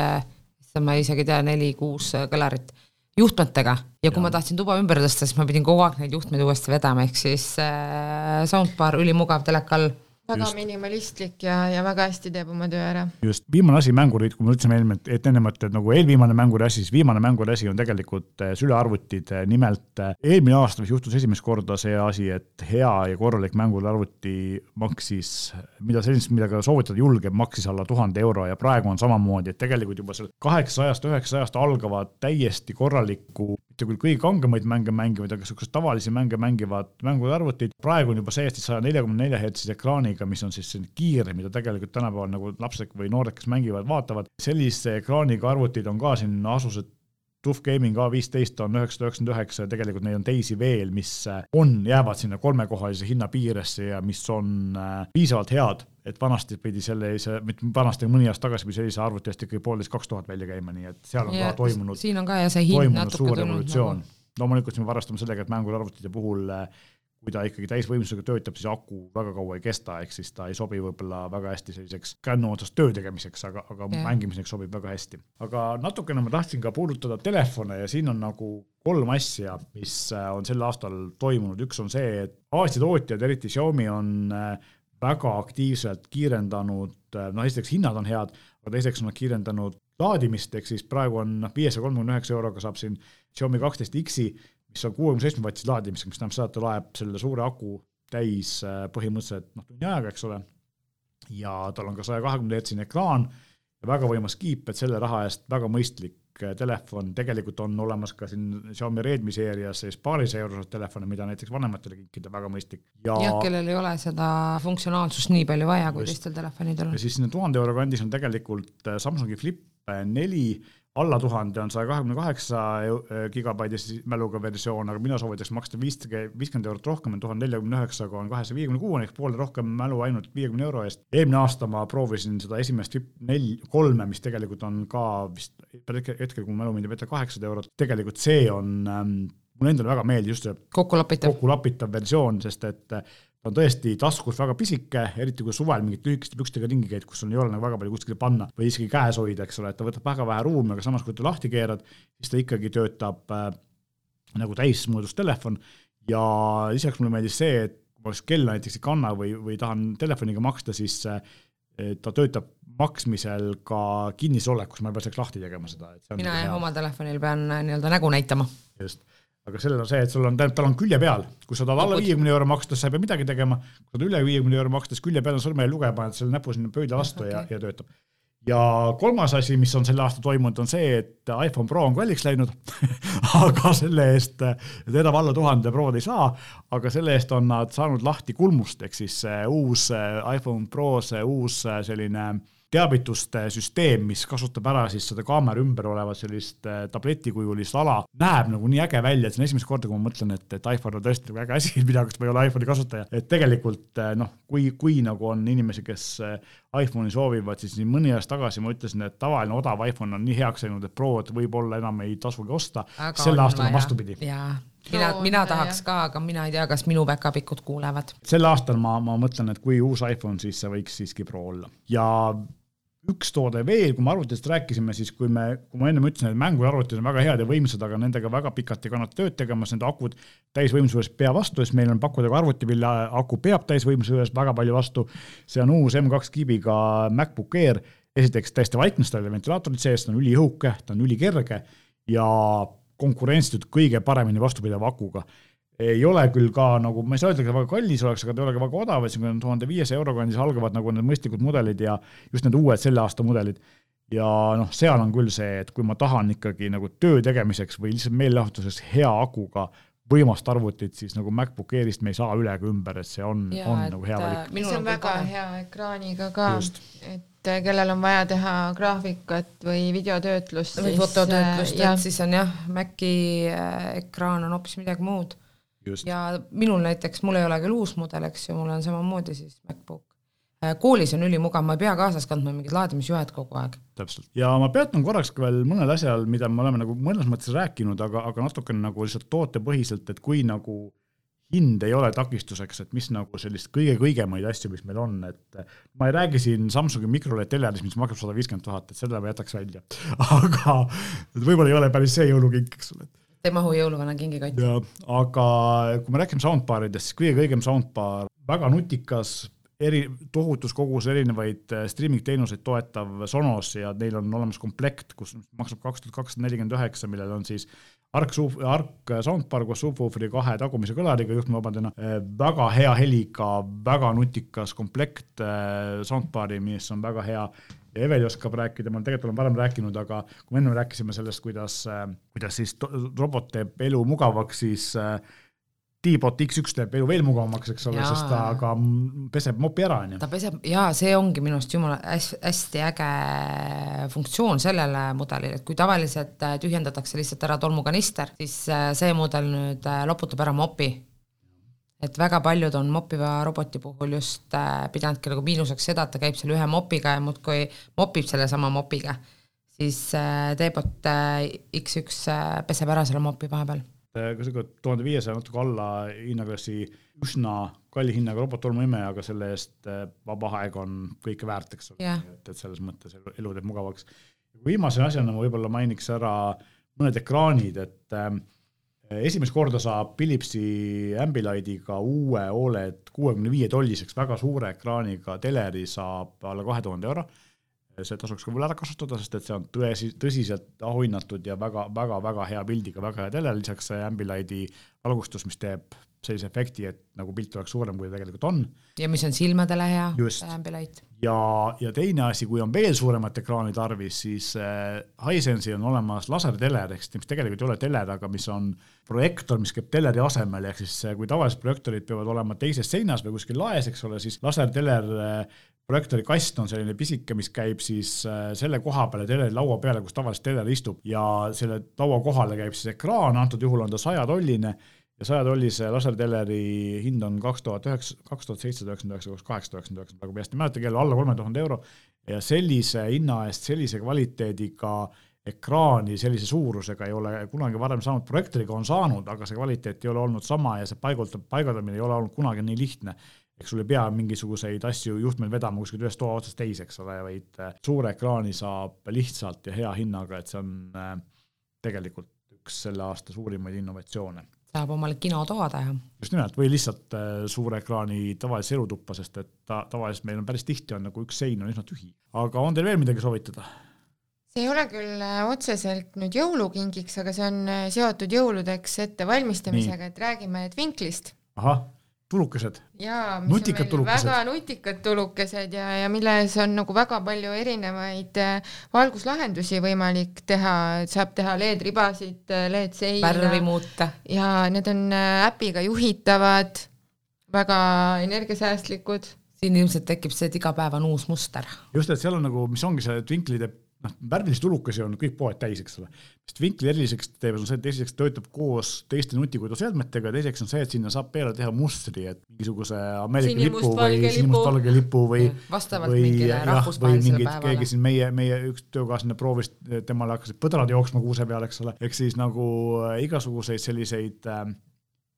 issand, ma isegi ei tea, neli-kuus kõlarit juhtmetega ja kui ja. ma tahtsin tuba ümber tõsta, siis ma pidin kogu aeg neid juhtmeid uuesti vedama, ehk siis äh, soundbar ülimugav teleka all väga just. minimalistlik ja, ja väga hästi teeb oma töö ära. just, viimane asi mängurid, kui me ütlesime eelmine, et ennem, et nagu eelviimane mänguri asi, siis viimane mänguri asi on tegelikult eh, sülearvutid, nimelt eh, eelmine aasta vist juhtus esimest korda see asi, et hea ja korralik mänguarvuti maksis, mida sellist, millega soovitada julgeb, maksis alla tuhande euro ja praegu on samamoodi, et tegelikult juba seal kaheksasajast, üheksasajast algavad täiesti korralikku mitte küll kõige kangemaid mänge mängivad, aga niisuguseid tavalisi mänge mängivad mänguarvutid. praegu on juba see, et saja neljakümne nelja hertsise ekraaniga, mis on siis selline kiire, mida tegelikult tänapäeval nagu lapsed või noored, kes mängivad, vaatavad. sellise ekraaniga arvutid on ka siin asused Tough Gaming A15 on üheksasada üheksakümmend üheksa ja tegelikult neid on teisi veel, mis äh, on, jäävad sinna kolmekohalise hinna piiresse ja mis on äh, piisavalt head, et vanasti pidi sellise, mitte vanasti, mõni aasta tagasi pidi sellise arvuti eest ikkagi poolteist, kaks tuhat välja käima, nii et seal on ja, ka toimunud, siin on ka ja see hind natuke suur revolutsioon nagu. loomulikult siin me varastame sellega, et mänguarvutite puhul äh, kui ta ikkagi täisvõimsusega töötab, siis aku väga kaua ei kesta, ehk siis ta ei sobi võib-olla väga hästi selliseks kännu otsas töö tegemiseks, aga, aga yeah. mängimiseks sobib väga hästi. aga natukene ma tahtsin ka puudutada telefone ja siin on nagu kolm asja, mis äh, on sel aastal toimunud, üks on see, et Aasia tootjad, eriti Xiaomi, on äh, väga aktiivselt kiirendanud, äh, noh esiteks hinnad on head, aga teiseks on nad kiirendanud laadimist, ehk siis praegu on noh, viiesaja kolmekümne üheksa euroga saab siin Xiaomi kaksteist X-i mis on kuuekümne seitsme vatise laadimisega, mis tähendab seda, et ta laeb selle suure aku täis äh, põhimõtteliselt noh, tunni ajaga, eks ole, ja tal on ka saja kahekümne hertsine ekraan ja väga võimas kiip, et selle raha eest väga mõistlik äh, telefon, tegelikult on olemas ka siin Xiaomi Redmi seerias siis paarisaja eurosed telefone, mida näiteks vanematele kinkida, väga mõistlik. ja jah, kellel ei ole seda funktsionaalsust nii palju vaja kui teistel telefonidel. ja siis sinna tuhande euro kandis on tegelikult äh, Samsungi Flip neli alla tuhande on saja kahekümne kaheksa gigabaidise mäluga versioon, aga mina soovitaks maksta viiskümmend, viiskümmend eurot rohkem, tuhande neljakümne üheksaga on kahesaja viiekümne kuuene ehk poole rohkem mälu ainult viiekümne euro eest. eelmine aasta ma proovisin seda esimest nel-, kolme, mis tegelikult on ka vist hetkel, kui mu mälu mind ei peta, kaheksasada eurot, tegelikult see on ähm, mulle endale väga meeldis just see kokkulapitav, kokkulapitav versioon, sest et ta on tõesti taskus väga pisike, eriti kui suvel mingit lühikeste pükstega ringi käid, kus sul ei ole nagu väga palju kuskile panna või isegi käes hoida, eks ole, et ta võtab väga vähe ruumi, aga samas, kui ta lahti keerad, siis ta ikkagi töötab äh, nagu täismõõdus telefon ja lisaks mulle meeldis see, et kui ma kella näiteks ei kanna või, või tahan telefoniga maksta, siis äh, ta töötab maksmisel ka kinnises olekus, ma ei pea selleks lahti tegema seda. mina nagu jah, oma telefonil pean äh, nii-öelda nägu näitama. just aga sellel on see, et sul on, tähendab, tal on külje peal, kui sa tahad alla viiekümne euro maksta, sa ei pea midagi tegema, kui sa tahad üle viiekümne euro maksta, siis külje peal on sõrmejälje lugeja, paned selle näpu sinna pöidla vastu okay. ja, ja töötab. ja kolmas asi, mis on sel aastal toimunud, on see, et iPhone Pro on kalliks läinud <laughs> aga selle eest, ta enam alla tuhande Prod ei saa, aga selle eest on nad saanud lahti kulmust, ehk siis uus iPhone Pro, see uus selline teavituste süsteem, mis kasutab ära siis seda kaamera ümber olevat sellist äh, tabletikujulist ala, näeb nagu nii äge välja, et see on esimest korda, kui ma mõtlen, et, et iPhone on tõesti nagu äge asi, <laughs> minu jaoks ma ei ole iPhone'i kasutaja, et tegelikult äh, noh, kui, kui nagu on inimesi, kes äh, iPhone'i soovivad, siis nii mõni aasta tagasi ma ütlesin, et tavaline odav iPhone on nii heaks läinud, et Prod võib-olla enam ei tasugi osta, sel aastal on vastupidi. Mina, mina tahaks ka, aga mina ei tea, kas minu päkapikud kuulevad. sel aastal ma, ma mõtlen, et kui uus iPhone, siis see võiks siiski Pro olla. Ja üks toode veel, kui me arvutitest rääkisime, siis kui me, kui ma ennem ütlesin, et mänguarvutid on väga head ja võimsad, aga nendega väga pikalt ei kannata tööd tegemas, nende akud täisvõimsuses ei pea vastu, siis meil on pakkuda ka arvuti, mille aku peab täisvõimsuses väga palju vastu. see on uus M2 kiibiga MacBook Air, esiteks täiesti vaikne, tal ei ole ventilaatorit sees, ta on üliõhuke, ta on ülikerge ja konkurentsitult kõige paremini vastupidava akuga ei ole küll ka nagu, ma ei saa öelda, et väga kallis oleks, aga ta ei ole ka väga odav, et siin tuhande viiesaja euro kandis algavad nagu need mõistlikud mudelid ja just need uued selle aasta mudelid. ja noh, seal on küll see, et kui ma tahan ikkagi nagu töö tegemiseks või lihtsalt meelelahutuseks hea akuga võimast arvutit, siis nagu MacBook Airist me ei saa üle ega ümber, et see on, on nagu hea valik. see on väga paha. hea ekraaniga ka, et kellel on vaja teha graafikat või videotöötlust. või fototöötlust, et siis on jah, Maci ekraan on hoopis midagi muud Just. ja minul näiteks, mul ei ole küll uus mudel, eks ju, mul on samamoodi siis MacBook. Äh, koolis on ülimugav, ma ei pea kaasas kandma mingid laadimisjuhed kogu aeg. täpselt, ja ma peatun korraks ka veel mõnel asjal, mida me oleme nagu mõnes mõttes rääkinud, aga, aga natukene nagu lihtsalt tootepõhiselt, et kui nagu hind ei ole takistuseks, et mis nagu sellist kõige-kõigemaid asju, mis meil on, et ma ei räägi siin Samsungi mikroled telerist, mis maksab sada viiskümmend tuhat, et selle ma jätaks välja. <laughs> aga võib-olla ei ole päris see jõulukink, eks ole ei mahu jõuluvana kingikotti. aga kui me räägime soundbaridest, siis kõige kõigem soundbar, väga nutikas, eri, tohutus kogus erinevaid äh, streaming teenuseid toetav Sonos ja neil on olemas komplekt, kus maksab kaks tuhat kakssada nelikümmend üheksa, millel on siis Arc Arc soundbar koos subwooferi kahe tagumise kõlariga juhtmevabadena, äh, väga hea heliga, väga nutikas komplekt äh, soundbari, mis on väga hea ja Eveli oskab rääkida, ma tegelikult olen varem rääkinud, aga kui me enne rääkisime sellest, kuidas, äh, kuidas siis robot teeb elu mugavaks, siis äh, T-bot X1 teeb elu veel mugavamaks, eks ole, sest ta ka peseb mopi ära, on ju. ta peseb ja see ongi minu arust jumala hästi, hästi äge funktsioon sellele mudelile, et kui tavaliselt äh, tühjendatakse lihtsalt ära tolmukanister, siis see mudel nüüd loputab ära mopi et väga paljud on moppiva roboti puhul just äh, pidanudki nagu miinuseks seda, et ta käib selle ühe mopiga ja muudkui mopib sellesama mopiga, siis äh, T-bot äh, X1 äh, peseb ära selle mopi vahepeal. ka sihuke tuhande viiesaja natuke alla hinnaklassi üsna kalli hinnaga robot-tolmuimeja, aga selle eest vaba aeg on kõike väärt, eks ole, et, et selles mõttes elu teeb mugavaks. viimase asjana ma võib-olla mainiks ära mõned ekraanid, et äh, esimest korda saab Philipsi Ambilightiga uue Oled kuuekümne viie tolliseks väga suure ekraaniga teleri saab alla kahe tuhande euro. see tasuks ka veel ära kasutada, sest et see on tõesi, tõsiselt auhinnatud ja väga, väga, väga hea pildiga, väga hea teler, lisaks see Ambilighti valgustus, mis teeb sellise efekti, et nagu pilt oleks suurem, kui ta tegelikult on. ja mis on silmadele hea, Ambilight. ja, ja teine asi, kui on veel suuremat ekraani tarvis, siis äh, Hisense'il on olemas laserteler, ehk siis mis tegelikult ei ole teler, aga mis on projektor, mis käib teleri asemel, ehk siis äh, kui tavalised projektorid peavad olema teises seinas või kuskil laes, eks ole, siis laserteler äh, projektoori kast on selline pisike, mis käib siis äh, selle koha peale teleri laua peale, kus tavaliselt teler istub ja selle laua kohale käib siis ekraan, antud juhul on ta sajatolline ja sajatollise laserteleri hind on kaks tuhat üheksa, kaks tuhat seitsesada üheksakümmend üheksa, kaks kaheksasada üheksakümmend üheksa, praegu peast ei mäleta, kell alla kolme tuhande euro. ja sellise hinna eest, sellise kvaliteediga ekraani sellise suurusega ei ole kunagi varem saanud, projektoriga on saanud, aga see kvaliteet ei ole olnud sama ja see paigutab, paigaldamine ei ole olnud kunagi nii lihtne. eks sul ei pea mingisuguseid asju, juhtmeid vedama kuskilt ühest toa otsast teise, eks ole, vaid äh, suure ekraani saab lihtsalt ja hea hinnaga, et see on äh, tegelikult üks selle aasta suurimaid innovatsioone saab omale kinotoa teha. just nimelt, või lihtsalt äh, suure ekraani tavalisse elutuppa, sest et ta, tavaliselt meil on päris tihti on nagu üks sein on üsna tühi. aga on teil veel midagi soovitada? see ei ole küll äh, otseselt nüüd jõulukingiks, aga see on äh, seotud jõuludeks ettevalmistamisega, et räägime Twinklist. ahah tulukesed. jaa, mis nutikad tulukesed. väga nutikad tulukesed ja, ja milles on nagu väga palju erinevaid äh, valguslahendusi võimalik teha, saab teha LED-ribasid, äh, LED-seina. värvi muuta. ja need on äh, äpiga juhitavad, väga energiasäästlikud siin ilmselt tekib see, et iga päev on uus muster. just, et seal on nagu, mis ongi see Twinklide noh, värvilisi tulukesi on kõik poed täis, eks ole. mis Twinkli eriliseks teeb, on see, et esiteks töötab koos teiste nutikoduseadmetega ja teiseks on see, et sinna saab peale teha mustri, et mingisuguse Ameerika lipu või sinimustvalge lipu või vastavalt või, mingile rahvusvahelisele päevale. keegi siin meie, meie üks töökaaslane proovis, temale hakkasid põdrad jooksma kuuse peal, eks ole, ehk siis nagu äh, igasuguseid selliseid äh,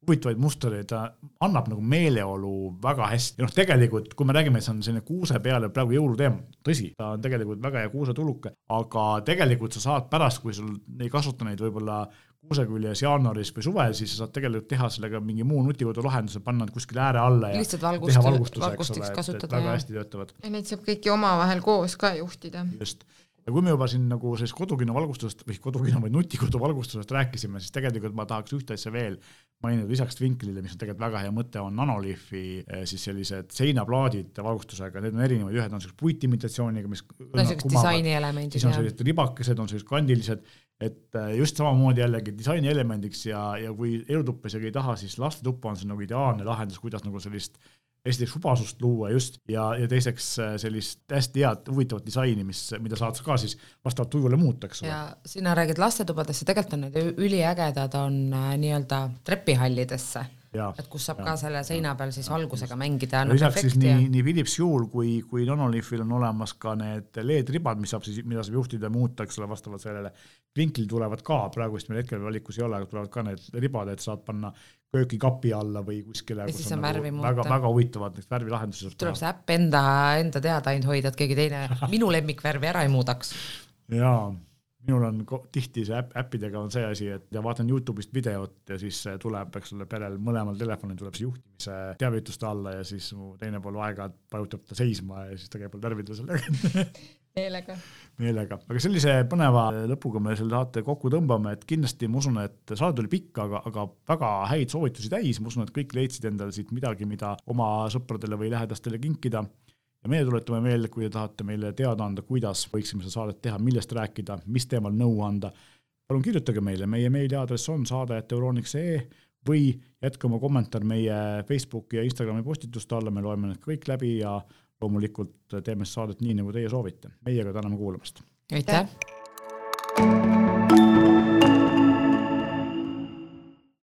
huvitavaid mustreid, ta annab nagu meeleolu väga hästi ja noh, tegelikult kui me räägime, et see on selline kuuse peale praegu jõuluteema, tõsi, ta on tegelikult väga hea kuusetuluke, aga tegelikult sa saad pärast, kui sul ei kasuta neid võib-olla kuuseküljes jaanuaris või suvel, siis sa saad tegelikult teha sellega mingi muu nutikodu lahenduse, panna nad kuskile ääre alla ja lihtsalt valgust, teha valgustuse, eks ole, et väga hästi töötavad. ja neid saab kõiki omavahel koos ka juhtida. just ja kui me juba siin nagu sellest kodukino valgustusest või kodukino, vaid nutikodu valgustusest rääkisime, siis tegelikult ma tahaks ühte asja veel mainida lisaks Twinklile, mis on tegelikult väga hea mõte, on Nanolifi eh, siis sellised seinaplaadid valgustusega, need on erinevad, ühed on sellised puitimitatsiooniga, mis no sellised disainielemendid. siis on sellised ribakesed, on sellised kandilised. Et äh, just samamoodi jällegi disaini elemendiks ja, ja kui elutuppa isegi ei taha, siis lastetuppa on see nagu ideaalne lahendus, kuidas nagu sellist esiteks hubasust luua just ja, ja teiseks äh, sellist hästi head huvitavat disaini, mis, mida saad ka siis vastavalt tujule muuta, eks ole. ja sina räägid lastetubadesse, tegelikult on need üliägedad on äh, nii-öelda trepihallidesse et kus saab ja, ka selle seina peal siis valgusega mängida. lisaks siis nii nii Philips Hue'l kui, kui Nonolifil on olemas ka need LED-ribad, mis saab siis, mida saab juhtida muuta, eks ole, vastavalt sellele. vinklid tulevad ka, praegu vist meil hetkel valikus ei ole, aga tulevad ka need ribad, et saad panna köögikapi alla või kuskile. ja siis on värvi nagu muuta. väga, väga huvitavad need värvilahendused. tuleb see äpp enda, enda teada ainult hoida, et keegi teine <laughs> minu lemmikvärvi ära ei muudaks. jaa minul on tihti see äpp, äppidega on see asi, et ja vaatan Youtube'ist videot ja siis tuleb, eks ole, perel mõlemal telefonil tuleb see juhtimise teavituste alla ja siis mu teine pool aeg-ajalt vajutab ta seisma ja siis ta käib värvida sellega <laughs> meelega. meelega, aga sellise põneva lõpuga me selle saate kokku tõmbame, et kindlasti ma usun, et saade oli pikk, aga, aga väga häid soovitusi täis, ma usun, et kõik leidsid endale siit midagi, mida oma sõpradele või lähedastele kinkida ja meie tuletame meelde, kui te tahate meile teada anda, kuidas võiksime seda saadet teha, millest rääkida, mis teemal nõu anda, palun kirjutage meile, meie meiliaadress on saade.euroniks.ee või jätke oma kommentaar meie Facebooki ja Instagrami postituste alla, me loeme need kõik läbi ja loomulikult teeme saadet nii, nagu teie soovite. meiega täname kuulamast. aitäh!